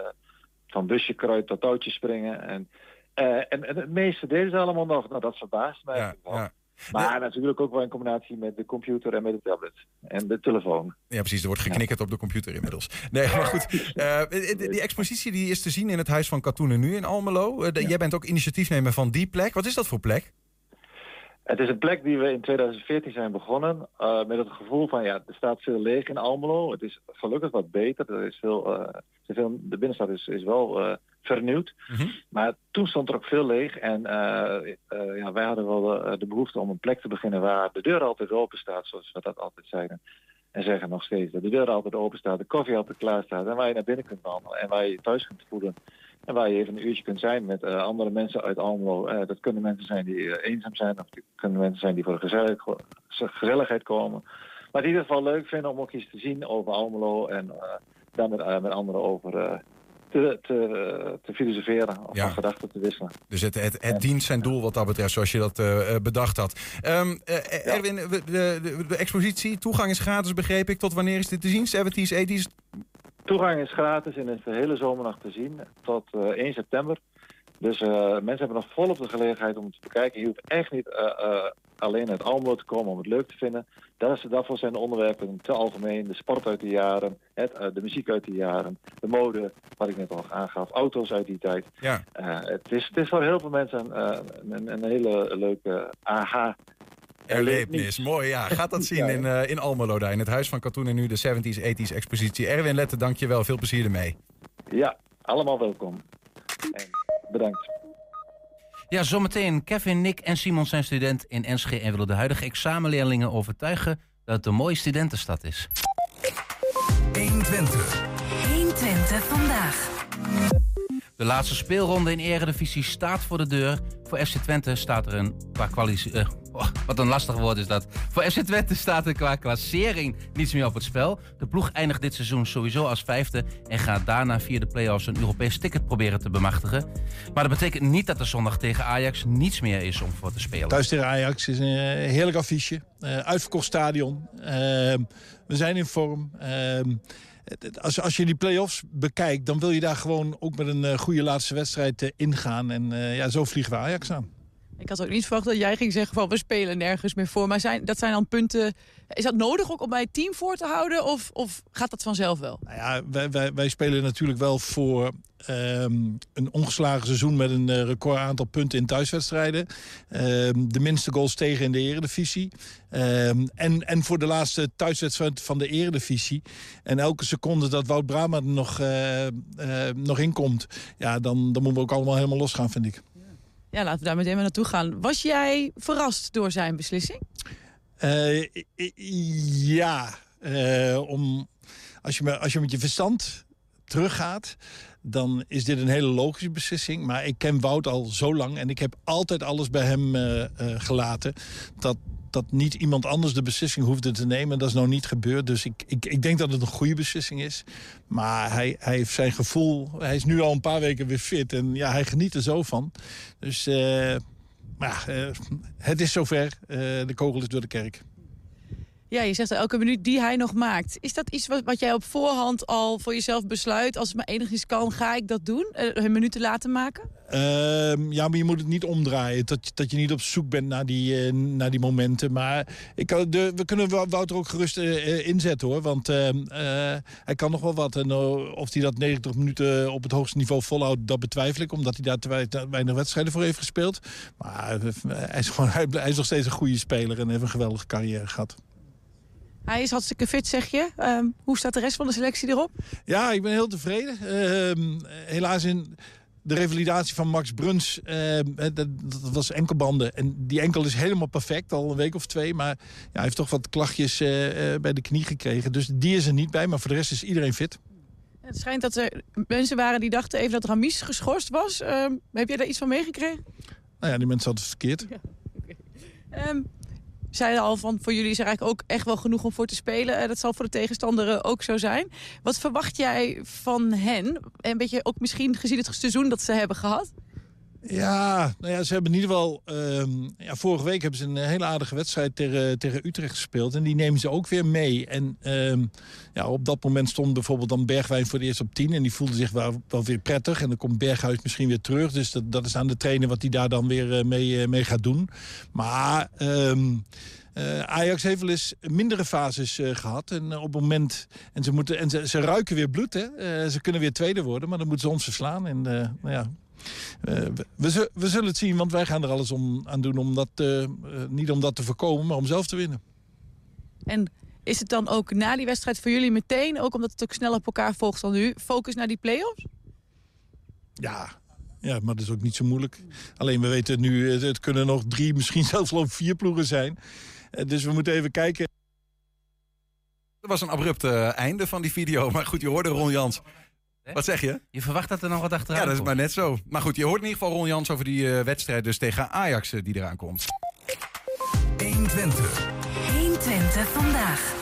van busje kruid tot touwtjes springen. En, en, en het meeste deden ze allemaal nog. Nou, dat verbaast mij. eigenlijk wel. Maar natuurlijk ook wel in combinatie met de computer en met de tablet. En de telefoon. Ja, precies. Er wordt geknikkerd op de computer inmiddels. Nee, maar goed. eh, die, die expositie die is te zien in het Huis van Katoenen nu in Almelo. Eh, de- Jij bent ook initiatiefnemer van die plek. Wat is dat voor plek? Het is een plek die we in 2014 zijn begonnen. eh, met het gevoel van, ja, er staat veel leeg in Almelo. Het is gelukkig wat beter. Er eh, er is veel, de binnenstad is, is wel eh, vernieuwd. Maar toen stond er ook veel leeg. En eh, eh, ja, wij hadden wel de, de behoefte om een plek te beginnen waar de deur altijd open staat, zoals we dat altijd zeiden. En zeggen nog steeds dat de deur altijd open staat, de koffie altijd klaar staat. En waar je naar binnen kunt wandelen en waar je je thuis kunt voelen. En waar je even een uurtje kunt zijn met eh, andere mensen uit Almelo. Eh, dat kunnen mensen zijn die eh, eenzaam zijn. Of het kunnen mensen zijn die voor de gezellig, gezelligheid komen. Maar in ieder geval leuk vinden om ook iets te zien over Almelo. En eh, daar met, eh, met anderen over eh, te, te, te filosoferen. Of Ja. van gedachten te wisselen. Dus het, het, het dient zijn doel wat dat betreft, zoals je dat eh, eh, bedacht had. Ehm, eh, Erwin, de, de, de expositie, toegang is gratis, begreep ik. Tot wanneer is dit te zien? 70s, 80s? Toegang is gratis en is de hele zomer nog te zien. Tot eh, 1 september. Dus eh, mensen hebben nog volop de gelegenheid om het te bekijken. Je hoeft echt niet eh, eh, alleen uit Almelo te komen om het leuk te vinden. Dat is, daarvoor zijn de onderwerpen te algemeen. De sport uit die jaren, het, de muziek uit die jaren, de mode, wat ik net al aangaf, auto's uit die tijd. Ja. Het, is, het is voor heel veel mensen een, een hele leuke aha. Erlebnis, mooi ja. Gaat dat (laughs) zien Ja. in, eh, in Almelo daar, in het Huis van Katoen en nu de 70s, 80s expositie. Erwin Lette, dank je wel. Veel plezier ermee. Ja, allemaal welkom. En bedankt. Ja, zometeen. Kevin, Nick en Simon zijn student in Enschede en willen de huidige examenleerlingen overtuigen dat het een mooie studentenstad is. 120. 120 vandaag. De laatste speelronde in Eredivisie staat voor de deur. Voor FC Twente staat er een qua kwalitie... eh, (laughs) oh, wat een lastig woord is dat. Voor FC Twente staat er qua klassering niets meer op het spel. De ploeg eindigt dit seizoen sowieso als vijfde... en gaat daarna via de play-offs een Europees ticket proberen te bemachtigen. Maar dat betekent niet dat er zondag tegen Ajax niets meer is om voor te spelen. Thuis tegen Ajax is een eh, heerlijk affiche. Eh, uitverkocht stadion. Ehm, we zijn in vorm. Als, als je die play-offs bekijkt, dan wil je daar gewoon ook met een eh, goede laatste wedstrijd eh, ingaan. En eh, ja, zo vliegen we Ajax aan. Ik had ook niet verwacht dat jij ging zeggen van we spelen nergens meer voor. Maar zijn, dat zijn dan punten... Is dat nodig ook om bij het team voor te houden? Of, of gaat dat vanzelf wel? Nou ja, wij, wij, wij spelen natuurlijk wel voor ehm, een ongeslagen seizoen met een eh, record aantal punten in thuiswedstrijden. Ehm, de minste goals tegen in de eredivisie. Ehm, en, en voor de laatste thuiswedstrijd van de eredivisie. En elke seconde dat Wout Brama er nog, eh, nog in komt, ja, dan, dan moeten we ook allemaal helemaal losgaan, vind ik. Ja, laten we daar meteen maar naartoe gaan. Was jij verrast door zijn beslissing? Eh, ja, eh, om, als, je, als je met je verstand teruggaat, dan is dit een hele logische beslissing. Maar ik ken Wout al zo lang en ik heb altijd alles bij hem eh, gelaten. Dat, dat niet iemand anders de beslissing hoefde te nemen. Dat is nou niet gebeurd. Dus ik, ik, ik denk dat het een goede beslissing is. Maar hij, hij heeft zijn gevoel. Hij is nu al een paar weken weer fit. En ja, hij geniet er zo van. Dus eh, maar, eh, het is zover. Eh, de kogel is door de kerk. Ja, je zegt elke minuut die hij nog maakt. Is dat iets wat, jij op voorhand al voor jezelf besluit? Als het maar enigszins kan, ga ik dat doen? Eh, Een minuten laten maken? Ehm, ja, maar je moet het niet omdraaien. Dat, dat je niet op zoek bent naar die, eh, naar die momenten. Maar ik kan, de, we kunnen Wou- Wouter ook gerust eh, inzetten hoor. Want ehm, eh, hij kan nog wel wat. En of hij dat 90 minuten op het hoogste niveau volhoudt, dat betwijfel ik. Omdat hij daar te wei- te weinig wedstrijden voor heeft gespeeld. Maar hij, is gewoon, hij, hij is nog steeds een goede speler en heeft een geweldige carrière gehad. Hij is hartstikke fit, zeg je. Ehm, hoe staat de rest van de selectie erop? Ja, ik ben heel tevreden. Ehm, helaas in de revalidatie van Max Bruns, ehm, dat, dat was enkelbanden. En die enkel is helemaal perfect, al een week of twee. Maar ja, hij heeft toch wat klachtjes eh, eh, bij de knie gekregen. Dus die is er niet bij, maar voor de rest is iedereen fit. Het schijnt dat er mensen waren die dachten even dat Ramis geschorst was. Heb jij daar iets van meegekregen? Nou ja, die mensen hadden het verkeerd. Ehm, zeiden al van voor jullie is er eigenlijk ook echt wel genoeg om voor te spelen. Eh, dat zal voor de tegenstander eh, ook zo zijn. Wat verwacht jij van hen? Een beetje ook misschien gezien het seizoen dat ze hebben gehad? Ja, nou ja, ze hebben in ieder geval... ehm, ja, vorige week hebben ze een hele aardige wedstrijd tegen, tegen Utrecht gespeeld. En die nemen ze ook weer mee. En ehm, ja, op dat moment stond bijvoorbeeld dan Bergwijn voor het eerst op 10. En die voelde zich wel, wel weer prettig. En dan komt Berghuis misschien weer terug. Dus dat, dat is aan de trainer wat hij daar dan weer eh, mee, eh, mee gaat doen. Maar... ehm, eh, Ajax heeft wel eens mindere fases eh, gehad. En op het moment. En, ze, moeten, en ze, ze ruiken weer bloed. Hè? Ze kunnen weer tweede worden, maar dan moeten ze ons verslaan. En nou ja. Eh, we, we, zu- we zullen het zien, want wij gaan er alles om, aan doen. Om dat, eh, eh, niet om dat te voorkomen, maar om zelf te winnen. En is het dan ook na die wedstrijd voor jullie meteen, ook omdat het ook snel op elkaar volgt dan nu, focus naar die play-offs? Ja, ja, maar dat is ook niet zo moeilijk. Alleen we weten nu, het, kunnen nog drie, misschien (laughs) zelfs wel vier ploegen zijn. Eh, dus we moeten even kijken. Dat was een abrupt eh, einde van die video. (laughs) Maar goed, je hoorde Ron Jans. Wat zeg je? Je verwacht dat er nog wat achteraan Ja, dat is komt. maar net zo. Maar goed, je hoort in ieder geval Ron Jans over die eh, wedstrijd dus tegen Ajax eh, die eraan komt. 120. 120 vandaag.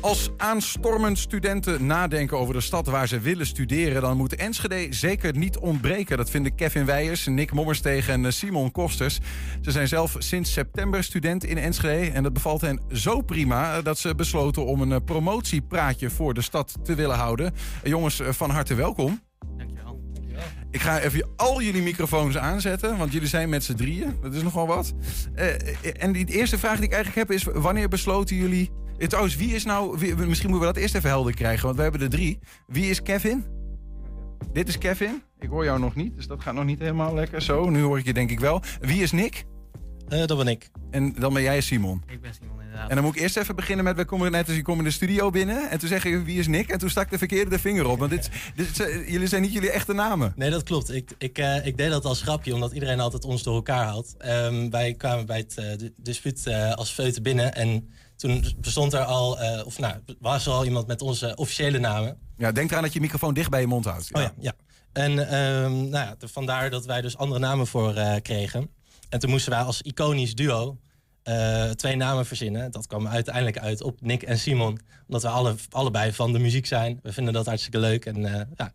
Als aanstormend studenten nadenken over de stad waar ze willen studeren... dan moet Enschede zeker niet ontbreken. Dat vinden Kevin Weijers, Nick Mommerstegen en eh, Simon Kosters. Ze zijn zelf sinds september student in Enschede... en dat bevalt hen zo prima eh, dat ze besloten om een eh, promotiepraatje voor de stad te willen houden. Jongens, van harte welkom. Dankjewel. Ik ga even al jullie microfoons aanzetten, want jullie zijn met z'n drieën. Dat is nogal wat. En die eerste vraag die ik eigenlijk heb is: wanneer besloten jullie. Eh, Trouwens, wie is nou. wie- misschien moeten we dat eerst even helder krijgen, want we hebben er drie. Wie is Kevin? Dit is Kevin. Ik hoor jou nog niet, dus dat gaat nog niet helemaal lekker. Zo, nu hoor ik je denk ik wel. Wie is Nick? dat ben ik. En dan ben jij Simon. Ik ben Simon inderdaad. En dan moet ik eerst even beginnen met, we komen net als je komt in de studio binnen. En toen zeg je, wie is Nick? En toen stak de verkeerde vinger op. Want dit, dit, is- jullie zijn niet jullie echte namen. Nee, dat klopt. Ik, ik, eh, ik deed dat als grapje, omdat iedereen altijd ons door elkaar haalt. Ehm, wij kwamen bij het eh, di- dispuut eh, als feuten binnen. En toen bestond er al, eh, of nou, was er al iemand met onze officiële namen. Ja, denk eraan dat je je microfoon dicht bij je mond houdt. Oh ja, ja. En ehm, nou ja, de- vandaar dat wij dus andere namen voor eh, kregen. En toen moesten wij als iconisch duo eh, twee namen verzinnen. Dat kwam uiteindelijk uit op Nick en Simon. Omdat we alle, allebei van de muziek zijn. We vinden dat hartstikke leuk. En ja,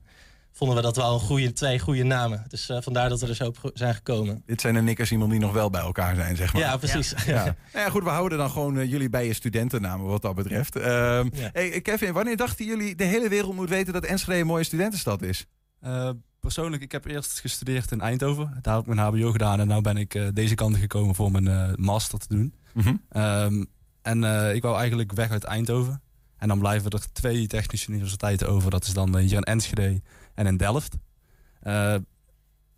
vonden we dat wel een goede, twee goede namen. Dus eh, vandaar dat we er zo op zijn gekomen. Dit zijn de Nick en Simon die nog wel bij elkaar zijn, zeg maar. Ja, precies. Ja, ja. Nou ja, goed, we houden dan gewoon eh, jullie bij je studentennamen wat dat betreft. Ehm, hey, Kevin, wanneer dachten jullie de hele wereld moet weten dat Enschede een mooie studentenstad is? Eh, persoonlijk, ik heb eerst gestudeerd in Eindhoven. Daar heb ik mijn HBO gedaan en nu ben ik eh, deze kant gekomen voor mijn eh, master te doen. Mhm. Ehm, en eh, ik wou eigenlijk weg uit Eindhoven. En dan blijven er twee technische universiteiten over. Dat is dan hier in Enschede en in Delft. Eh,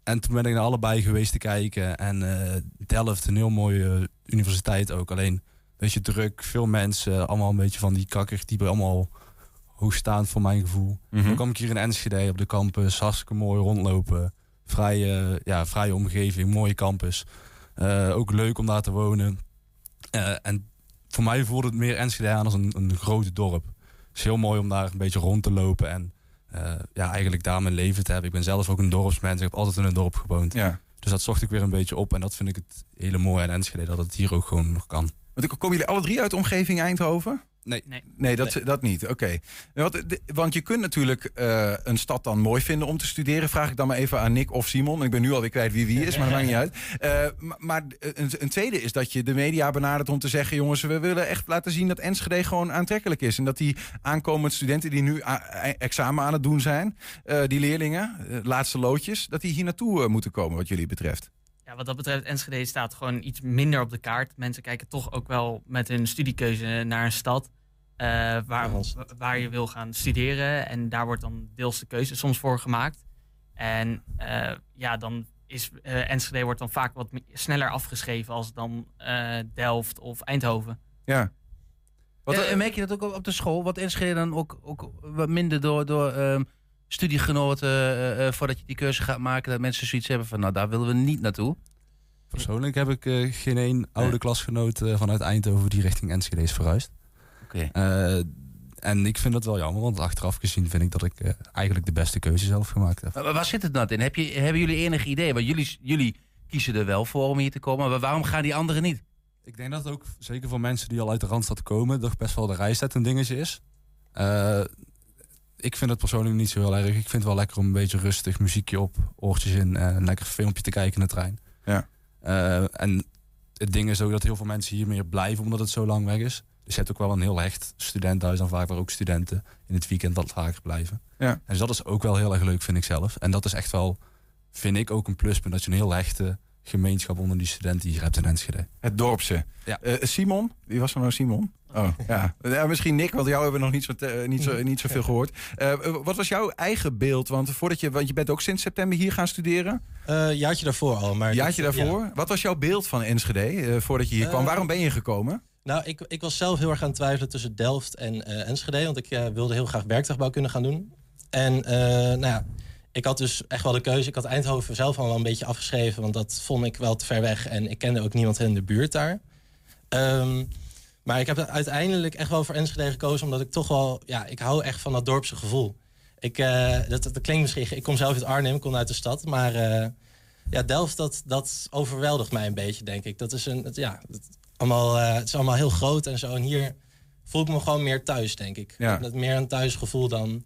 en toen ben ik naar allebei geweest te kijken. En eh, Delft, een heel mooie universiteit ook. Alleen een beetje druk, veel mensen. Allemaal een beetje van die kakker die allemaal hoogstaand voor mijn gevoel. Mhm. Dan kwam ik hier in Enschede op de campus. Hartstikke mooi rondlopen. Vrije, ja, vrije omgeving, mooie campus. Eh, ook leuk om daar te wonen. Eh, en voor mij voelde het meer Enschede aan als een, een groot dorp. Het is heel mooi om daar een beetje rond te lopen en eh, ja, eigenlijk daar mijn leven te hebben. Ik ben zelf ook een dorpsmens. Ik heb altijd in een dorp gewoond. Ja. Dus dat zocht ik weer een beetje op. En dat vind ik het hele mooie aan Enschede, dat het hier ook gewoon nog kan. Want komen jullie alle drie uit de omgeving Eindhoven? Nee. Nee, dat, dat niet. Oké. Want, de- want je kunt natuurlijk eh, een stad dan mooi vinden om te studeren. Vraag ik dan maar even aan Nick of Simon. Ik ben nu alweer kwijt wie wie is, maar dat maakt niet uit. Eh, maar een, een tweede is dat je de media benadert om te zeggen... jongens, we willen echt laten zien dat Enschede gewoon aantrekkelijk is. En dat die aankomende studenten die nu examen aan het doen zijn... eh, die leerlingen, eh, laatste loodjes, dat die hier naartoe eh, moeten komen wat jullie betreft. Ja, wat dat betreft, Enschede staat gewoon iets minder op de kaart. Mensen kijken toch ook wel met hun studiekeuze naar een stad eh, waar, waar je wil gaan studeren. En daar wordt dan deels de keuze soms voor gemaakt. En eh, ja, dan is eh, Enschede wordt dan vaak wat sneller afgeschreven als dan eh, Delft of Eindhoven. Ja. Wat, eh, merk je dat ook op- op de school? Wat Enschede dan ook, ook wat minder door, door ehm, studiegenoten eh, eh, voordat je die keuze gaat maken, dat mensen zoiets hebben van, nou daar willen we niet naartoe. Persoonlijk heb ik eh, geen één oude klasgenoot eh, vanuit Eindhoven die richting Enschede is verhuisd. Oké. Eh, en ik vind dat wel jammer, want achteraf gezien vind ik dat ik eh, eigenlijk de beste keuze zelf gemaakt heb. Maar waar zit het nou in? Heb je, hebben jullie enig idee? Want jullie, jullie kiezen er wel voor om hier te komen, maar waarom gaan die anderen niet? Ik denk dat het ook, zeker voor mensen die al uit de Randstad komen, toch best wel de reistijd een dingetje is. Eh, ik vind het persoonlijk niet zo heel erg. Ik vind het wel lekker om een beetje rustig muziekje op, oortjes in en een lekker filmpje te kijken in de trein. Ja. Eh, en het ding is ook dat heel veel mensen hier meer blijven omdat het zo lang weg is. Dus je hebt ook wel een heel hecht studentenhuis dan vaak waar ook studenten in het weekend wat vaker blijven. Ja. En dus dat is ook wel heel erg leuk, vind ik zelf. En dat is echt wel, vind ik ook een pluspunt, dat je een heel hechte gemeenschap onder die studenten hier hebt in Enschede. Het dorpse. Ja. Eh, Simon, wie was er nou Simon? Oh, (laughs) ja. ja. Misschien Nick, want jou hebben we nog niet, zo te- niet, zo, niet zoveel gehoord. Eh, eh, wat was jouw eigen beeld? Want, voordat je, want je bent ook sinds september hier gaan studeren. Eh jaartje daarvoor al. Maar Jaartje dat- daarvoor. ja. Wat was jouw beeld van Enschede eh, voordat je hier kwam? Eh, Waarom ben je gekomen? Nou, ik, ik was zelf heel erg aan het twijfelen tussen Delft en eh, Enschede. Want ik eh, wilde heel graag werktuigbouw kunnen gaan doen. En eh, nou ja, ik had dus echt wel de keuze. Ik had Eindhoven zelf al wel een beetje afgeschreven. Want dat vond ik wel te ver weg. En ik kende ook niemand in de buurt daar. Ehm, maar ik heb uiteindelijk echt wel voor Enschede gekozen. Omdat ik toch wel... Ja, ik hou echt van dat dorpse gevoel. Ik, dat, dat klinkt misschien... Ik kom zelf uit Arnhem, ik kom uit de stad. Maar ja, Delft, dat, dat overweldigt mij een beetje, denk ik. Dat is een... Ja, allemaal, eh, het is allemaal heel groot en zo. En hier voel ik me gewoon meer thuis, denk ik. Ja. Meer een thuisgevoel dan,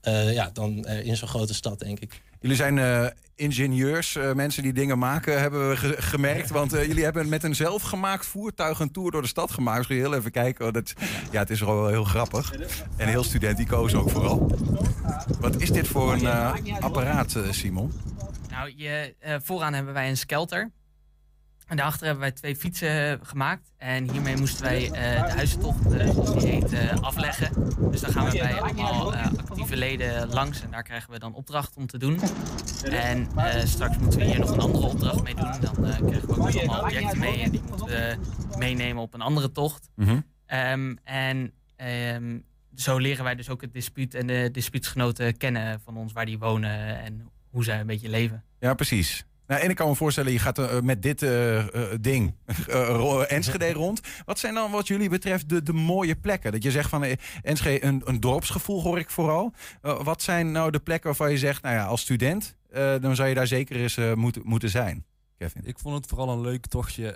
eh, ja, dan eh, in zo'n grote stad, denk ik. Jullie zijn eh, ingenieurs, eh, mensen die dingen maken, hebben we ge- gemerkt. (laughs) Want eh, jullie hebben met een zelfgemaakt voertuig een tour door de stad gemaakt. Misschien heel even kijken. Oh, dat, ja, het is wel heel grappig. En heel studenticoos ook vooral. Wat is dit voor een apparaat, eh, Simon? Nou, je, eh, vooraan hebben wij een skelter. En daarachter hebben wij twee fietsen gemaakt. En hiermee moesten wij eh, de huizentocht, eh, die heet, eh, afleggen. Dus dan gaan we bij allemaal eh, actieve leden langs. En daar krijgen we dan opdracht om te doen. En eh, straks moeten we hier nog een andere opdracht mee doen. Dan eh, krijgen we ook nog allemaal objecten mee. En die moeten we meenemen op een andere tocht. Mhm. Ehm, en ehm, zo leren wij dus ook het dispuut en de dispuutsgenoten kennen van ons, waar die wonen en hoe zij een beetje leven. Ja, precies. Nou, en ik kan me voorstellen, je gaat eh, met dit eh, eh, ding (laughs) Enschede rond. Wat zijn dan wat jullie betreft de, de mooie plekken? Dat je zegt van Enschede, een, een dorpsgevoel hoor ik vooral. Wat zijn nou de plekken waarvan je zegt, nou ja, als student, dan zou je daar zeker eens moeten, moeten zijn? Kevin. Ik vond het vooral een leuk tochtje.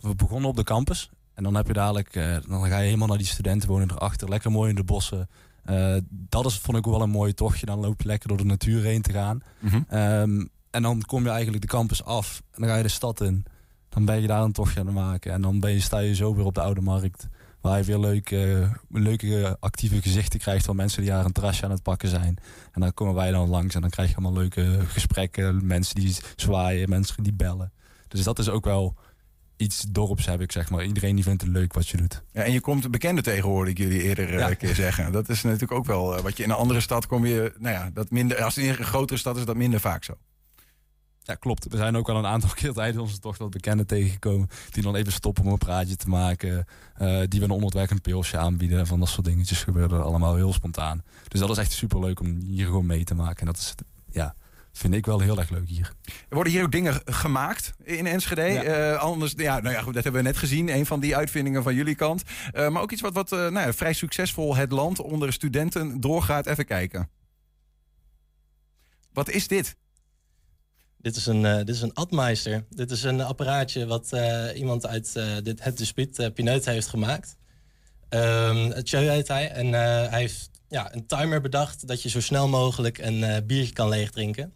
we begonnen op de campus. En dan heb je dadelijk, dan ga je helemaal naar die studenten wonen erachter. Lekker mooi in de bossen. Dat is, vond ik wel een mooi tochtje. Dan loop je lekker door de natuur heen te gaan. Ehm, en dan kom je eigenlijk de campus af. En dan ga je de stad in. Dan ben je daar een tochtje aan het maken. En dan ben je, sta je zo weer op de Oude Markt. Waar je weer leuke, leuke actieve gezichten krijgt van mensen die daar een terrasje aan het pakken zijn. En dan komen wij dan langs en dan krijg je allemaal leuke gesprekken. Mensen die zwaaien, mensen die bellen. Dus dat is ook wel iets dorps heb ik zeg maar. Iedereen die vindt het leuk wat je doet. Ja, en je komt bekende tegenwoordig, ik jullie eerder eh, Ja. een keer zeggen. Dat is natuurlijk ook wel eh, wat je in een andere stad kom je, nou ja, dat minder, als het in een grotere stad is dat minder vaak zo. Ja, klopt. We zijn ook al een aantal (laughs) keer tijdens onze tocht wat bekenden tegengekomen. Die dan even stoppen om een praatje te maken. eh, die we een onderweg een pilsje aanbieden. Van dat soort dingetjes gebeuren er allemaal heel spontaan. Dus dat is echt super leuk om hier gewoon mee te maken. En dat is, ja, vind ik wel heel erg leuk hier. Er worden hier ook dingen gemaakt in Enschede. Ja. Eh, anders, ja, nou ja, goed, dat hebben we net gezien. Een van die uitvindingen van jullie kant. Eh, maar ook iets wat, wat nou ja, vrij succesvol het land onder studenten doorgaat. Even kijken. Wat is dit? Dit is een, eh, dit is een Admeister. Dit is een apparaatje wat eh, iemand uit eh, dit, het dispuut, Pineut, heeft gemaakt. Ehm het heet hij. En hij heeft ja, een timer bedacht dat je zo snel mogelijk een biertje kan leegdrinken.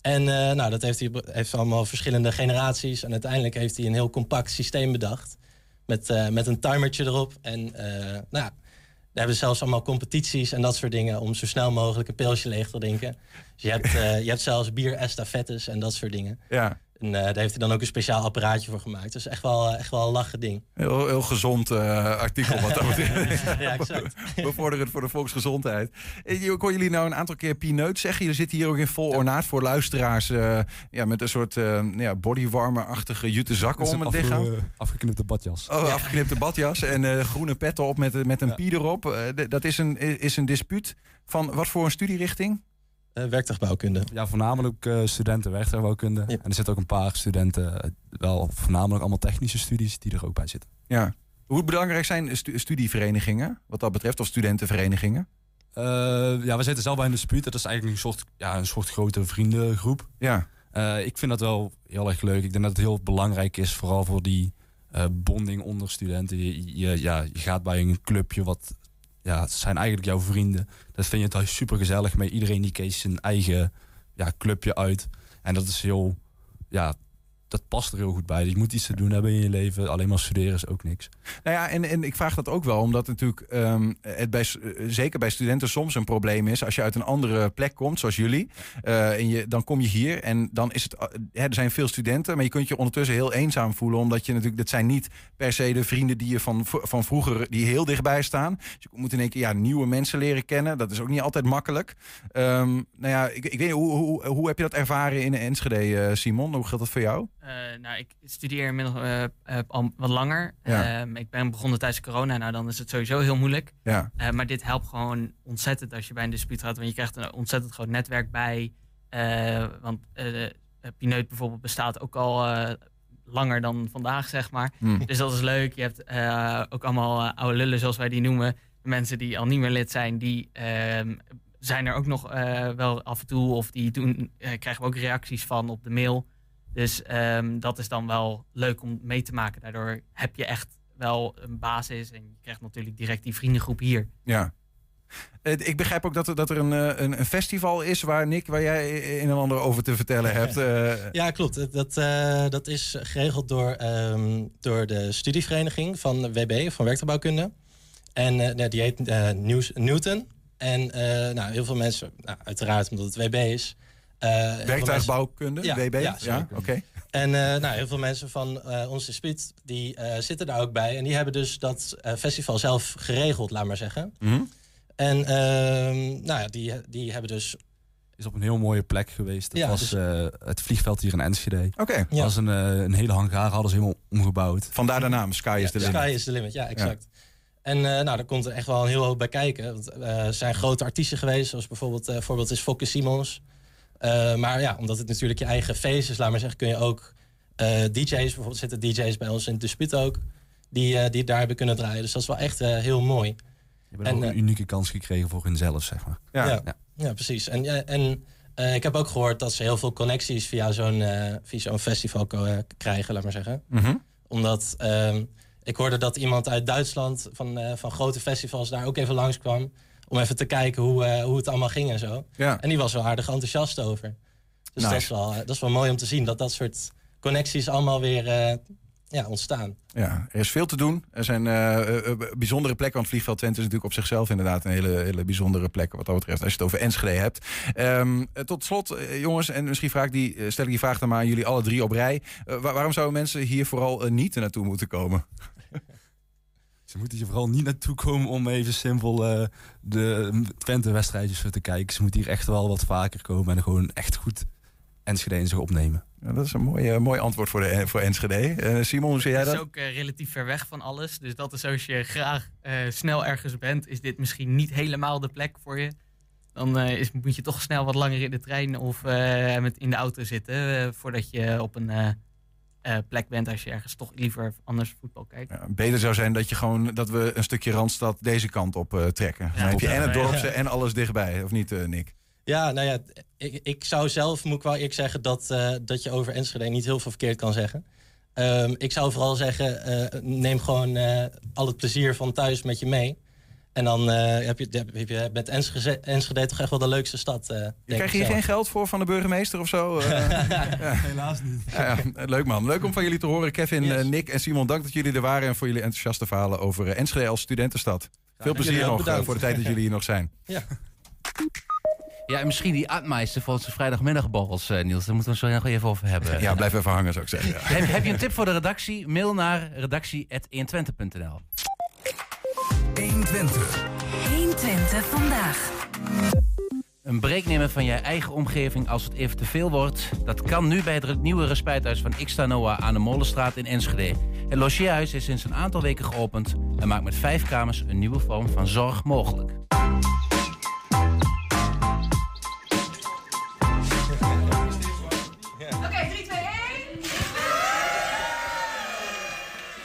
En nou, dat heeft hij heeft allemaal verschillende generaties. En uiteindelijk heeft hij een heel compact systeem bedacht. Met, met een timertje erop. En nou ja, hebben ze zelfs allemaal competities en dat soort dingen... om zo snel mogelijk een pilsje leeg te drinken. Dus je hebt, (laughs) eh, je hebt zelfs bier-estafettes en dat soort dingen. Ja. En eh, daar heeft hij dan ook een speciaal apparaatje voor gemaakt. Dus echt wel, echt wel een lachen ding. Heel, heel gezond eh, artikel wat dat betreft. (laughs) Ja, exact. (laughs) Bevorderend voor de volksgezondheid. Eh, Ik hoor jullie nou een aantal keer pineut zeggen. Jullie zitten hier ook in vol ornaat voor luisteraars. eh, ja, met een soort eh ja, bodywarmer-achtige jute is om het afge- lichaam. afgeknipte badjas. Oh, afgeknipte badjas en eh, groene petten op met, met een pie erop. Eh, dat is een, is een dispuut van wat voor een studierichting? Uh, werktuigbouwkunde. Ja, voornamelijk uh, studenten werktuigbouwkunde. Ja. En er zitten ook een paar studenten, uh, wel voornamelijk allemaal technische studies, die er ook bij zitten. Ja. Hoe belangrijk zijn stu studieverenigingen, wat dat betreft, of studentenverenigingen? Uh, ja, we zitten zelf bij een dispuut. Dat is eigenlijk een soort, ja, een soort grote vriendengroep. Ja. Uh, ik vind dat wel heel erg leuk. Ik denk dat het heel belangrijk is, vooral voor die eh, bonding onder studenten. Je, je, ja, je gaat bij een clubje wat ja, het zijn eigenlijk jouw vrienden. Dat vind je thuis super gezellig mee. Iedereen die kiest zijn eigen ja, clubje uit. En dat is heel, ja, dat past er heel goed bij. Je moet iets te doen hebben in je leven. Alleen maar studeren is ook niks. Nou ja, en, en ik vraag dat ook wel, omdat natuurlijk ehm, het bij, eh, zeker bij studenten soms een probleem is. Als je uit een andere plek komt, zoals jullie, eh, en je, dan kom je hier en dan is het. eh, er zijn veel studenten, maar je kunt je ondertussen heel eenzaam voelen, omdat je natuurlijk, dat zijn niet per se de vrienden die je van, van vroeger, die heel dichtbij staan. Dus je moet in één keer ja, nieuwe mensen leren kennen. Dat is ook niet altijd makkelijk. Ehm, nou ja, ik, ik weet hoe, hoe, hoe heb je dat ervaren in Enschede, Simon? Hoe geldt dat voor jou? Eh, nou, ik studeer inmiddels eh, eh, al wat langer. Ja. Ehm, ik ben begonnen tijdens corona. Nou, dan is het sowieso heel moeilijk. Ja. Maar dit helpt gewoon ontzettend als je bij een dispuut gaat. Want je krijgt een ontzettend groot netwerk bij. Want Pineut bijvoorbeeld bestaat ook al langer dan vandaag, zeg maar. Hmm. Dus dat is leuk. Je hebt ook allemaal oude lullen, zoals wij die noemen. De mensen die al niet meer lid zijn, die ehm, zijn er ook nog wel af en toe. Of die doen, krijgen we ook reacties van op de mail. Dus ehm, dat is dan wel leuk om mee te maken. Daardoor heb je echt wel een basis. En je krijgt natuurlijk direct die vriendengroep hier. Ja. Eh, Ik begrijp ook dat er, dat er een, eh, een, een festival is waar Nick, waar jij een en ander over te vertellen hebt. (laughs) eh. Ja, klopt. Dat, eh, dat is geregeld door, ehm, door de studievereniging van WB, van werktuigbouwkunde. En eh, nou, die heet eh, Newton. En eh, nou, heel veel mensen, nou, uiteraard omdat het WB is. Eh, Werktuigbouwkunde, WB? Ja, Ja, zeker. oké. En eh, nou, heel veel mensen van eh ons dispuut, die eh, zitten daar ook bij. En die hebben dus dat eh, festival zelf geregeld, laat maar zeggen. Mhm. En ehm, nou ja, die, die hebben dus is op een heel mooie plek geweest. Dat Ja, was dus- eh, het vliegveld hier in Enschede. Oké. Dat was een, eh, een hele hangar, hadden ze helemaal omgebouwd. Vandaar de naam, Sky is the limit. Sky is the limit, ja, exact. En eh, nou, daar komt er echt wel een heel hoop bij kijken. Want, eh, er zijn grote artiesten geweest, zoals bijvoorbeeld eh voorbeeld is Fokke Simons. Eh, maar ja, omdat het natuurlijk je eigen feest is, laat maar zeggen, kun je ook eh, DJ's, bijvoorbeeld zitten DJ's bij ons in het dispuut ook, die, eh, die daar hebben kunnen draaien. Dus dat is wel echt eh, heel mooi. Je hebt ook een unieke kans gekregen voor hunzelf, zeg maar. ja. Ja. precies. En, ja, en eh, ik heb ook gehoord dat ze heel veel connecties via zo'n eh, via zo'n festival krijgen, laat maar zeggen. Mhm. Omdat ehm, ik hoorde dat iemand uit Duitsland van, eh, van grote festivals daar ook even langskwam. Om even te kijken hoe, eh, hoe het allemaal ging en zo. Ja. En die was wel aardig enthousiast over. Dus Nice. dat, is wel, eh, dat is wel mooi om te zien dat dat soort connecties allemaal weer eh, ja, ontstaan. Ja, er is veel te doen. Er zijn bijzondere plekken. Want Vliegveld Twente is natuurlijk op zichzelf inderdaad een hele, hele bijzondere plek. Wat dat betreft, als je het over Enschede hebt. Ehm, eh, tot slot, jongens, en misschien vraag ik die, stel ik die vraag dan maar aan jullie alle drie op rij. Waar- waarom zouden mensen hier vooral niet naartoe moeten komen? Ze moeten hier vooral niet naartoe komen om even simpel eh, de Twente-wedstrijdjes te kijken. Ze moeten hier echt wel wat vaker komen en gewoon echt goed Enschede in zich opnemen. Ja, dat is een mooi, eh, mooi antwoord voor, de, voor Enschede. Eh, Simon, hoe zie jij Het is dat? ook eh, relatief ver weg van alles. Dus dat is als je graag eh, snel ergens bent, is dit misschien niet helemaal de plek voor je. Dan eh, is, moet je toch snel wat langer in de trein of eh, met, in de auto zitten. eh, voordat je op een eh, eh, plek bent als je ergens toch liever anders voetbal kijkt. Ja, beter zou zijn dat, je gewoon, dat we een stukje Randstad deze kant op eh, trekken. Dan heb je en het ja. dorpse en alles dichtbij. Of niet, eh, Nick? Ja, nou ja, ik, ik zou zelf, moet ik wel eerlijk zeggen, dat, eh, dat je over Enschede niet heel veel verkeerd kan zeggen. Ehm, ik zou vooral zeggen, eh, neem gewoon eh, al het plezier van thuis met je mee. En dan eh, heb, je, heb je met Enschede, Enschede toch echt wel de leukste stad. eh, denk Je krijgt ik hier zelf. geen geld voor van de burgemeester of zo? (laughs) Eh, ja. Helaas niet. Ja, ja, leuk man. Leuk om van jullie te horen. Kevin, Nick en Simon, dank dat jullie er waren... en voor jullie enthousiaste verhalen over Enschede als studentenstad. Veel plezier nog bedankt. voor de tijd dat jullie hier nog zijn. Ja. Ja, en misschien die Admeister voor onze vrijdagmiddagborrels, eh, Niels. Daar moeten we het zo nog even over hebben. Ja, blijf even hangen, zou ik zeggen. Ja. heb, heb je een tip voor de redactie? Mail naar redactie.120.nl 120. 120 vandaag. Een break nemen van je eigen omgeving als het even te veel wordt. Dat kan nu bij het nieuwe respijthuis van Xta Noah aan de Molenstraat in Enschede. Het logeerhuis is sinds een aantal weken geopend en maakt met vijf kamers een nieuwe vorm van zorg mogelijk.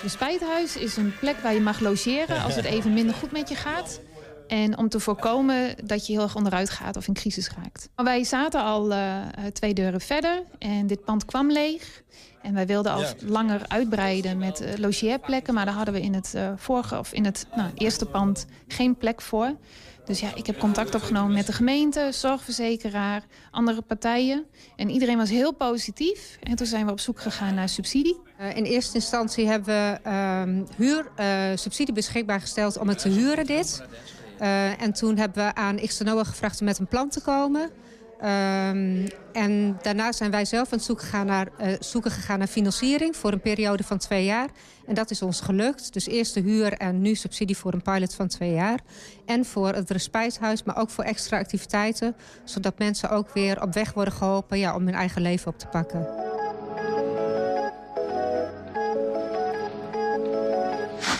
Een spijthuis is een plek waar je mag logeren als het even minder goed met je gaat. En om te voorkomen dat je heel erg onderuit gaat of in crisis raakt. Maar wij zaten al uh, twee deuren verder en dit pand kwam leeg. En wij wilden al langer uitbreiden met uh, logeerplekken. Maar daar hadden we in het uh, vorige of in het nou, eerste pand geen plek voor. Dus ja, ik heb contact opgenomen met de gemeente, zorgverzekeraar, andere partijen. En iedereen was heel positief. En toen zijn we op zoek gegaan naar subsidie. Uh, in eerste instantie hebben we uh, huur, uh, subsidie beschikbaar gesteld om het te huren dit. Uh, en toen hebben we aan Xtenoa gevraagd om met een plan te komen. Um, en daarna zijn wij zelf aan het zoeken gegaan, naar, uh, zoeken gegaan naar financiering voor een periode van twee jaar. En dat is ons gelukt. Dus eerst de huur en nu subsidie voor een pilot van twee jaar. En voor het respijthuis, maar ook voor extra activiteiten. Zodat mensen ook weer op weg worden geholpen ja, om hun eigen leven op te pakken.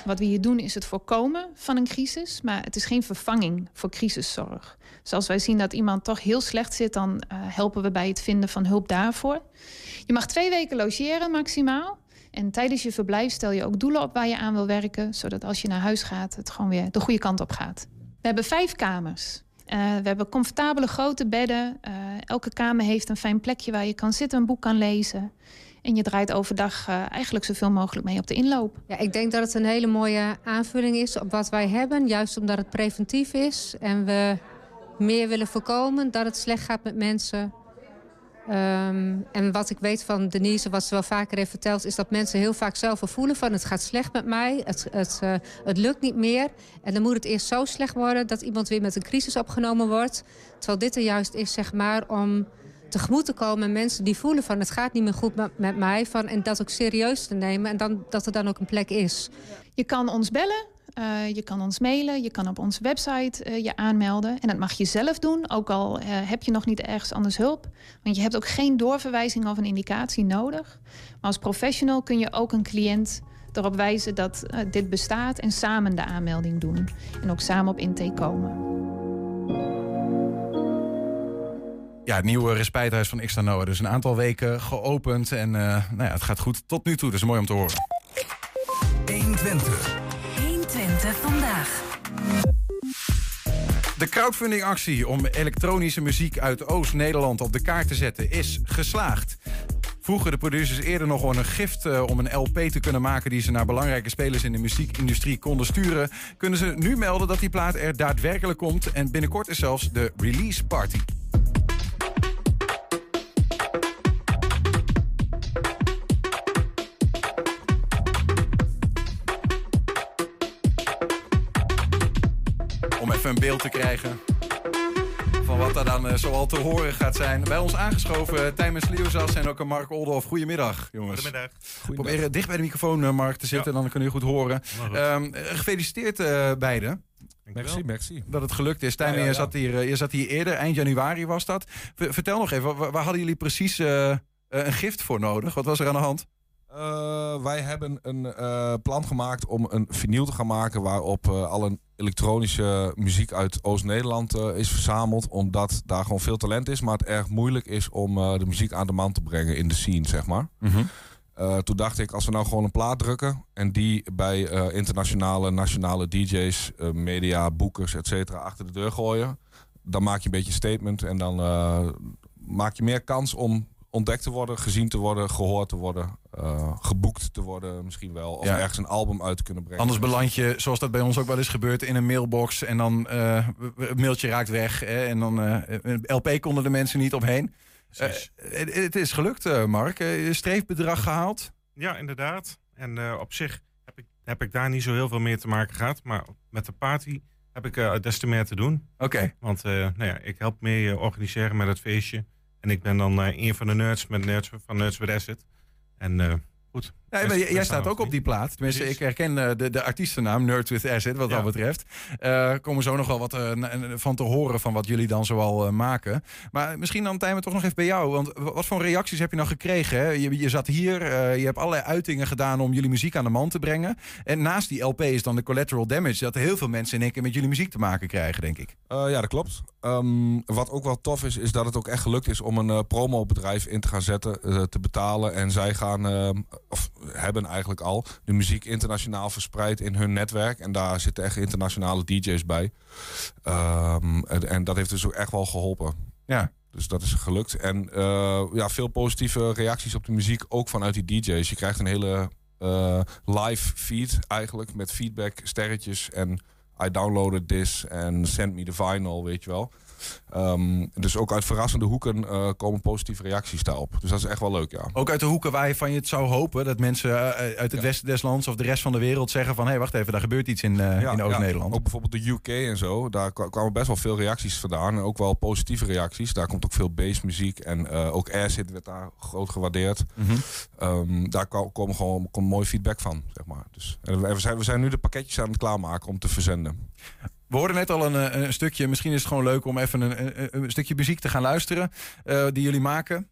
Wat we hier doen is het voorkomen van een crisis, maar het is geen vervanging voor crisiszorg. Dus als wij zien dat iemand toch heel slecht zit, dan uh, helpen we bij het vinden van hulp daarvoor. Je mag twee weken logeren maximaal. En tijdens je verblijf stel je ook doelen op waar je aan wil werken, zodat als je naar huis gaat, het gewoon weer de goede kant op gaat. We hebben vijf kamers. Uh, we hebben comfortabele grote bedden. Uh, elke kamer heeft een fijn plekje waar je kan zitten, een boek kan lezen. En je draait overdag uh, eigenlijk zoveel mogelijk mee op de inloop. Ja, ik denk dat het een hele mooie aanvulling is op wat wij hebben. Juist omdat het preventief is. En we meer willen voorkomen dat het slecht gaat met mensen. Um, en wat ik weet van Denise, wat ze wel vaker heeft verteld... is dat mensen heel vaak zelf voelen van het gaat slecht met mij. Het, het, uh, het lukt niet meer. En dan moet het eerst zo slecht worden dat iemand weer met een crisis opgenomen wordt. Terwijl dit er juist is, zeg maar, om tegemoet te komen... mensen die voelen van het gaat niet meer goed met, mij. Van, en dat ook serieus te nemen en dan, dat er dan ook een plek is. Je kan ons bellen. Uh, je kan ons mailen, je kan op onze website uh, je aanmelden. En dat mag je zelf doen, ook al uh, heb je nog niet ergens anders hulp. Want je hebt ook geen doorverwijzing of een indicatie nodig. Maar als professional kun je ook een cliënt erop wijzen dat dit bestaat... en samen de aanmelding doen. En ook samen op intake komen. Ja, het nieuwe respijthuis van Xtanoa. Dus een aantal weken geopend en nou ja, het gaat goed tot nu toe. Dus mooi om te horen. 120. Twente vandaag. De crowdfundingactie om elektronische muziek uit Oost-Nederland op de kaart te zetten is geslaagd. Vroegen de producers eerder nog een gift uh, om een LP te kunnen maken die ze naar belangrijke spelers in de muziekindustrie konden sturen. Kunnen ze nu melden dat die plaat er daadwerkelijk komt en binnenkort is zelfs de release party. Een beeld te krijgen van wat er dan uh, zoal te horen gaat zijn. Bij ons aangeschoven uh, Tijmen Sliozas en ook een Mark Olderhoff. Goedemiddag, jongens. Goedemiddag. Probeer dicht bij de microfoon, uh, Mark, te zitten, ja. dan kunnen jullie goed horen. Um, gefeliciteerd beiden. Merci, merci. Dat het gelukt is. Tijmen, ja, ja, je, zat hier, je zat hier eerder, eind januari was dat. V vertel nog even, waar, waar hadden jullie precies een gift voor nodig? Wat was er aan de hand? Uh, wij hebben een uh, plan gemaakt om een vinyl te gaan maken waarop uh, alle elektronische muziek uit Oost-Nederland is verzameld. Omdat daar gewoon veel talent is, maar het erg moeilijk is om de muziek aan de man te brengen in de scene, zeg maar. Mm -hmm. toen dacht ik, als we nou gewoon een plaat drukken en die bij internationale, nationale DJ's, media, boekers, et cetera, achter de deur gooien. Dan maak je een beetje een statement en dan maak je meer kans om ontdekt te worden, gezien te worden, gehoord te worden, uh, geboekt te worden misschien wel. Of ja. ergens een album uit te kunnen brengen. Anders beland je, zoals dat bij ons ook wel eens gebeurt, in een mailbox. En dan uh, het mailtje raakt weg. Hè, en dan uh, een LP konden de mensen niet omheen. Het, het is gelukt, Mark. Uh, streefbedrag gehaald. Ja, inderdaad. En op zich heb ik, heb ik daar niet zo heel veel mee te maken gehad. Maar met de party heb ik des te meer te doen. Oké. Okay. Want nou ja, ik help mee organiseren met het feestje. En ik ben dan uh, een van de nerds met nerds van Nerds with. En uh, goed. Maar jij staat ook op die plaat. Tenminste, ik herken uh, de, de artiestennaam Nerds with Asset, wat dat betreft. Uh, komen zo nog wel wat van te horen van wat jullie dan zoal maken. Maar misschien dan Tijmen toch nog even bij jou. Want wat voor reacties heb je nou gekregen? Hè? Je, je zat hier, je hebt allerlei uitingen gedaan om jullie muziek aan de man te brengen. En naast die LP is dan de collateral damage. Dat heel veel mensen in één keer met jullie muziek te maken krijgen, denk ik. ja, dat klopt. Um, wat ook wel tof is, is dat het ook echt gelukt is om een uh, promobedrijf in te gaan zetten, te betalen. En zij gaan, of hebben eigenlijk al de muziek internationaal verspreid in hun netwerk. En daar zitten echt internationale DJ's bij. Ehm, en, en dat heeft dus ook echt wel geholpen. Ja. Dus dat is gelukt. En eh, ja, veel positieve reacties op de muziek, ook vanuit die DJ's. Je krijgt een hele eh, live feed eigenlijk met feedback, sterretjes en I downloaded this en send me the vinyl, weet je wel. Ehm, dus ook uit verrassende hoeken eh, komen positieve reacties daarop. Dus dat is echt wel leuk, ja. Ook uit de hoeken waar je van je het zou hopen dat mensen eh, uit het westen des lands of de rest van de wereld zeggen van hé, wacht even, daar gebeurt iets in, eh, Ja, in Oost-Nederland. ja. Ook bijvoorbeeld de UK en zo. Daar kwa- kwamen best wel veel reacties vandaan. En ook wel positieve reacties. Daar komt ook veel bassmuziek. En eh, ook Acid werd daar groot gewaardeerd. Mhm. Ehm, daar ko- komen gewoon komt mooi feedback van, zeg maar. Dus, en we, zijn, we zijn nu de pakketjes aan het klaarmaken om te verzenden. We hoorden net al een, eh, een stukje. Misschien is het gewoon leuk om even een, een, stukje muziek te gaan luisteren. eh, die jullie maken.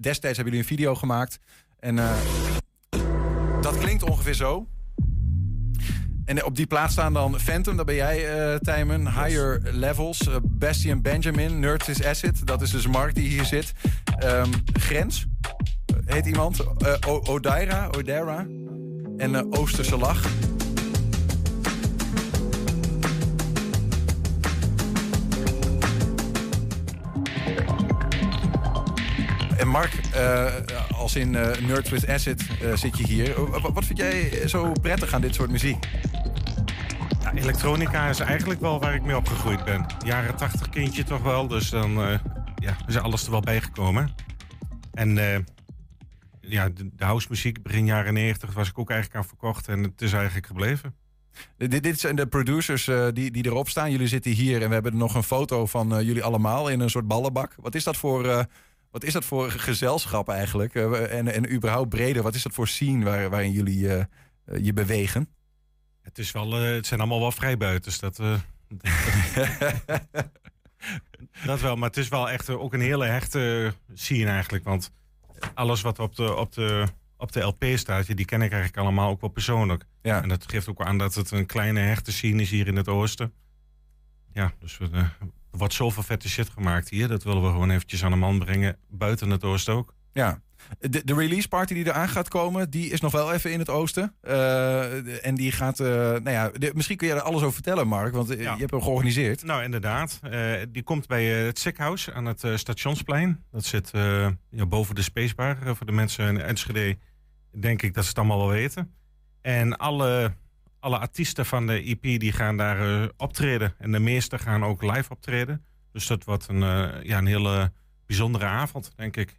Destijds hebben jullie een video gemaakt. En eh, dat klinkt ongeveer zo. En op die plaats staan dan Phantom, dat ben jij, eh Tijmen. Higher Levels, eh, Bastian Benjamin, Nerds is Acid. Dat is dus Mark die hier zit. Ehm, Grens, heet iemand. Odaira, Odaira. En Oosterse Lach. Mark, eh, als in eh, Nerds with Acid eh, zit je hier. Wat, vind jij zo prettig aan dit soort muziek? Ja, elektronica is eigenlijk wel waar ik mee opgegroeid ben. Jaren 80 kindje toch wel, dus dan ja, is alles er wel bijgekomen. En ja, de, housemuziek begin jaren 90 was ik ook eigenlijk aan verkocht en het is eigenlijk gebleven. Dit, dit zijn de producers die, die erop staan. Jullie zitten hier en we hebben nog een foto van jullie allemaal in een soort ballenbak. Wat is dat voor, wat is dat voor gezelschap eigenlijk? Eh, en, en überhaupt breder, wat is dat voor scene waar, waarin jullie eh, eh, je bewegen? Het, is wel, het zijn allemaal wel vrijbuiters. Dat, (laughs) dat wel, maar het is wel echt ook een hele hechte scene eigenlijk. Want alles wat op de, op de, op de LP staat, die ken ik eigenlijk allemaal ook wel persoonlijk. Ja. En dat geeft ook aan dat het een kleine hechte scene is hier in het oosten. Ja, dus we, er wordt zoveel vette shit gemaakt hier. Dat willen we gewoon eventjes aan de man brengen. Buiten het oosten ook. Ja. De, de release party die eraan gaat komen, die is nog wel even in het oosten. Eh, en die gaat, eh, nou ja, de- misschien kun je er alles over vertellen, Mark, want eh, je hebt hem georganiseerd. Nou, inderdaad. Die komt bij het Sikhuis aan het Stationsplein. Dat zit ja, boven de Spacebar. Voor de mensen in Enschede denk ik dat ze het allemaal wel weten. En alle, alle artiesten van de EP die gaan daar eh, optreden. En de meeste gaan ook live optreden. Dus dat wordt een, eh, ja, een hele bijzondere avond, denk ik.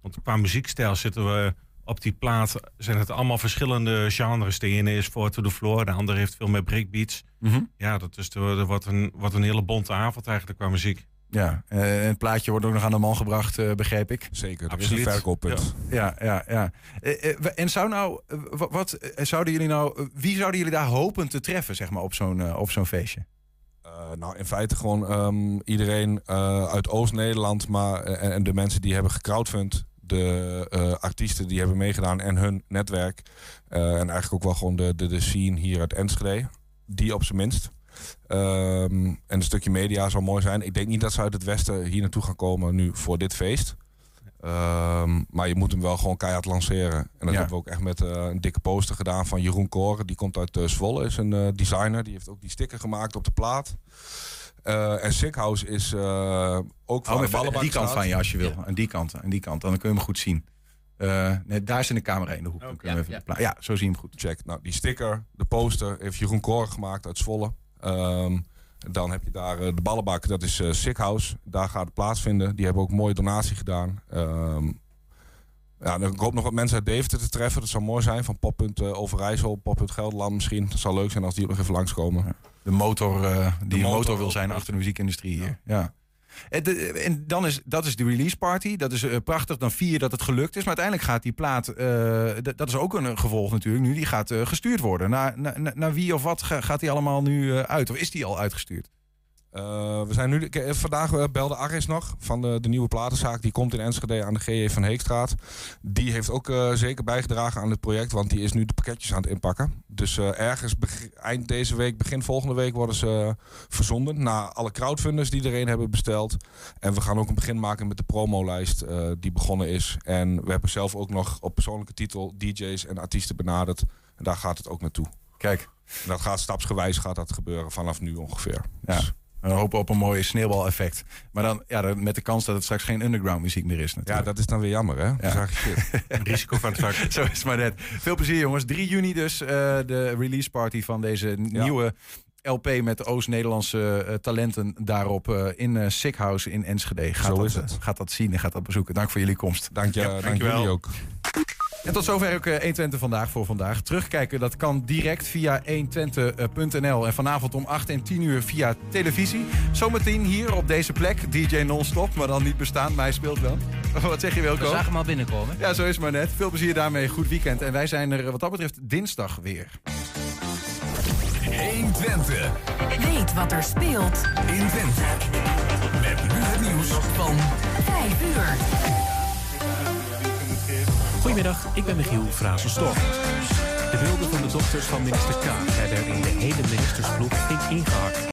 Want qua muziekstijl zitten we op die plaat. Zijn het allemaal verschillende genres. De ene is voor to the floor, de andere heeft veel meer breakbeats. Mhm. Ja, dat, is de, wordt, een, wordt een hele bonte avond eigenlijk qua muziek. Ja, eh, en het plaatje wordt ook nog aan de man gebracht, eh, begreep ik. Zeker, er is een Absoluut. verkooppunt. Ja, ja, ja. Eh, en zou nou, wa- wat zouden jullie nou, wie zouden jullie daar hopen te treffen, zeg maar, op zo'n op zo'n feestje? Eh, nou, in feite gewoon ehm, iedereen eh, uit Oost-Nederland, maar en, en de mensen die hebben gecrowdfund, de eh, artiesten die hebben meegedaan en hun netwerk. Eh, en eigenlijk ook wel gewoon de, de, de scene hier uit Enschede. Die op zijn minst. Ehm, en een stukje media zou mooi zijn. Ik denk niet dat ze uit het westen hier naartoe gaan komen nu voor dit feest. Ehm, maar je moet hem wel gewoon keihard lanceren. En dat Ja. hebben we ook echt met eh, een dikke poster gedaan van Jeroen Koren. Die komt uit eh, Zwolle, is een eh, designer. Die heeft ook die sticker gemaakt op de plaat. Eh, en Sickhouse is eh, ook Hou van hem de aan die kant van je, als je wil. Aan die kant, aan die kant. Dan kun je hem goed zien. Eh, nee, daar is in de camera in de hoek. Ja. ja, zo zie je hem goed. Check. Nou, die sticker, de poster, heeft Jeroen Koren gemaakt uit Zwolle. Ehm, dan heb je daar eh, de ballenbak, dat is eh Sickhouse. Daar gaat het plaatsvinden. Die hebben ook een mooie donatie gedaan. Ehm, ja, dan, ik hoop nog wat mensen uit Deventer te treffen. Dat zou mooi zijn. Van Poppunt eh, Overijssel, Poppunt Gelderland misschien. Het zou leuk zijn als die nog even langskomen. De motor die een motor motor wil zijn achter de muziekindustrie hier. Ja. De- en dan is dat is de release party. Dat is eh, prachtig. Dan vier dat het gelukt is. Maar uiteindelijk gaat die plaat. eh, dat is ook een gevolg natuurlijk. Nu die gaat eh, gestuurd worden. Naar, naar, wie of wat ga- gaat die allemaal nu eh, uit? Of is die al uitgestuurd? Eh, we zijn nu, eh, vandaag eh, belde Aris nog van de, de nieuwe platenzaak. Die komt in Enschede aan de GJ van Heekstraat. Die heeft ook zeker bijgedragen aan het project, want die is nu de pakketjes aan het inpakken. Dus ergens eind deze week, begin volgende week worden ze verzonden. Na alle crowdfunders die er een hebben besteld. En we gaan ook een begin maken met de promolijst die begonnen is. En we hebben zelf ook nog op persoonlijke titel DJ's en artiesten benaderd. En daar gaat het ook naartoe. Kijk. En dat gaat stapsgewijs gaat dat gebeuren vanaf nu ongeveer. Ja. We hopen op een mooi sneeuwbaleffect. Maar dan ja, dan met de kans dat het straks geen underground muziek meer is. Natuurlijk. Ja, dat is dan weer jammer, hè? Ja. Zag shit. (laughs) Risico van het vak. (laughs) Zo is het maar net. Veel plezier, jongens. 3 juni dus eh, de release party van deze nieuwe LP met de Oost-Nederlandse eh, talenten daarop eh, in eh Sick House in Enschede. Gaat Zo dat, is het. Gaat dat zien en gaat dat bezoeken. Dank voor jullie komst. Dank, je, dank dankjewel. jullie ook. En tot zover ook eh, 120 vandaag voor vandaag. Terugkijken, dat kan direct via 120.nl. En vanavond om 8 en 10 uur via televisie. Zometeen hier op deze plek. DJ non-stop, maar dan niet bestaan, maar hij speelt wel. (laughs) Wat zeg je Wilco? We zagen hem al binnenkomen. Ja, zo is het maar net. Veel plezier daarmee. Goed weekend. En wij zijn er wat dat betreft dinsdag weer. 120. Weet wat er speelt in Twente. Met nu het nieuws van 5 uur. Goedemiddag, ik ben Michiel Frazenstorm. De beelden van de dochters van minister K werden in de hele ministersploeg flink ingehakt.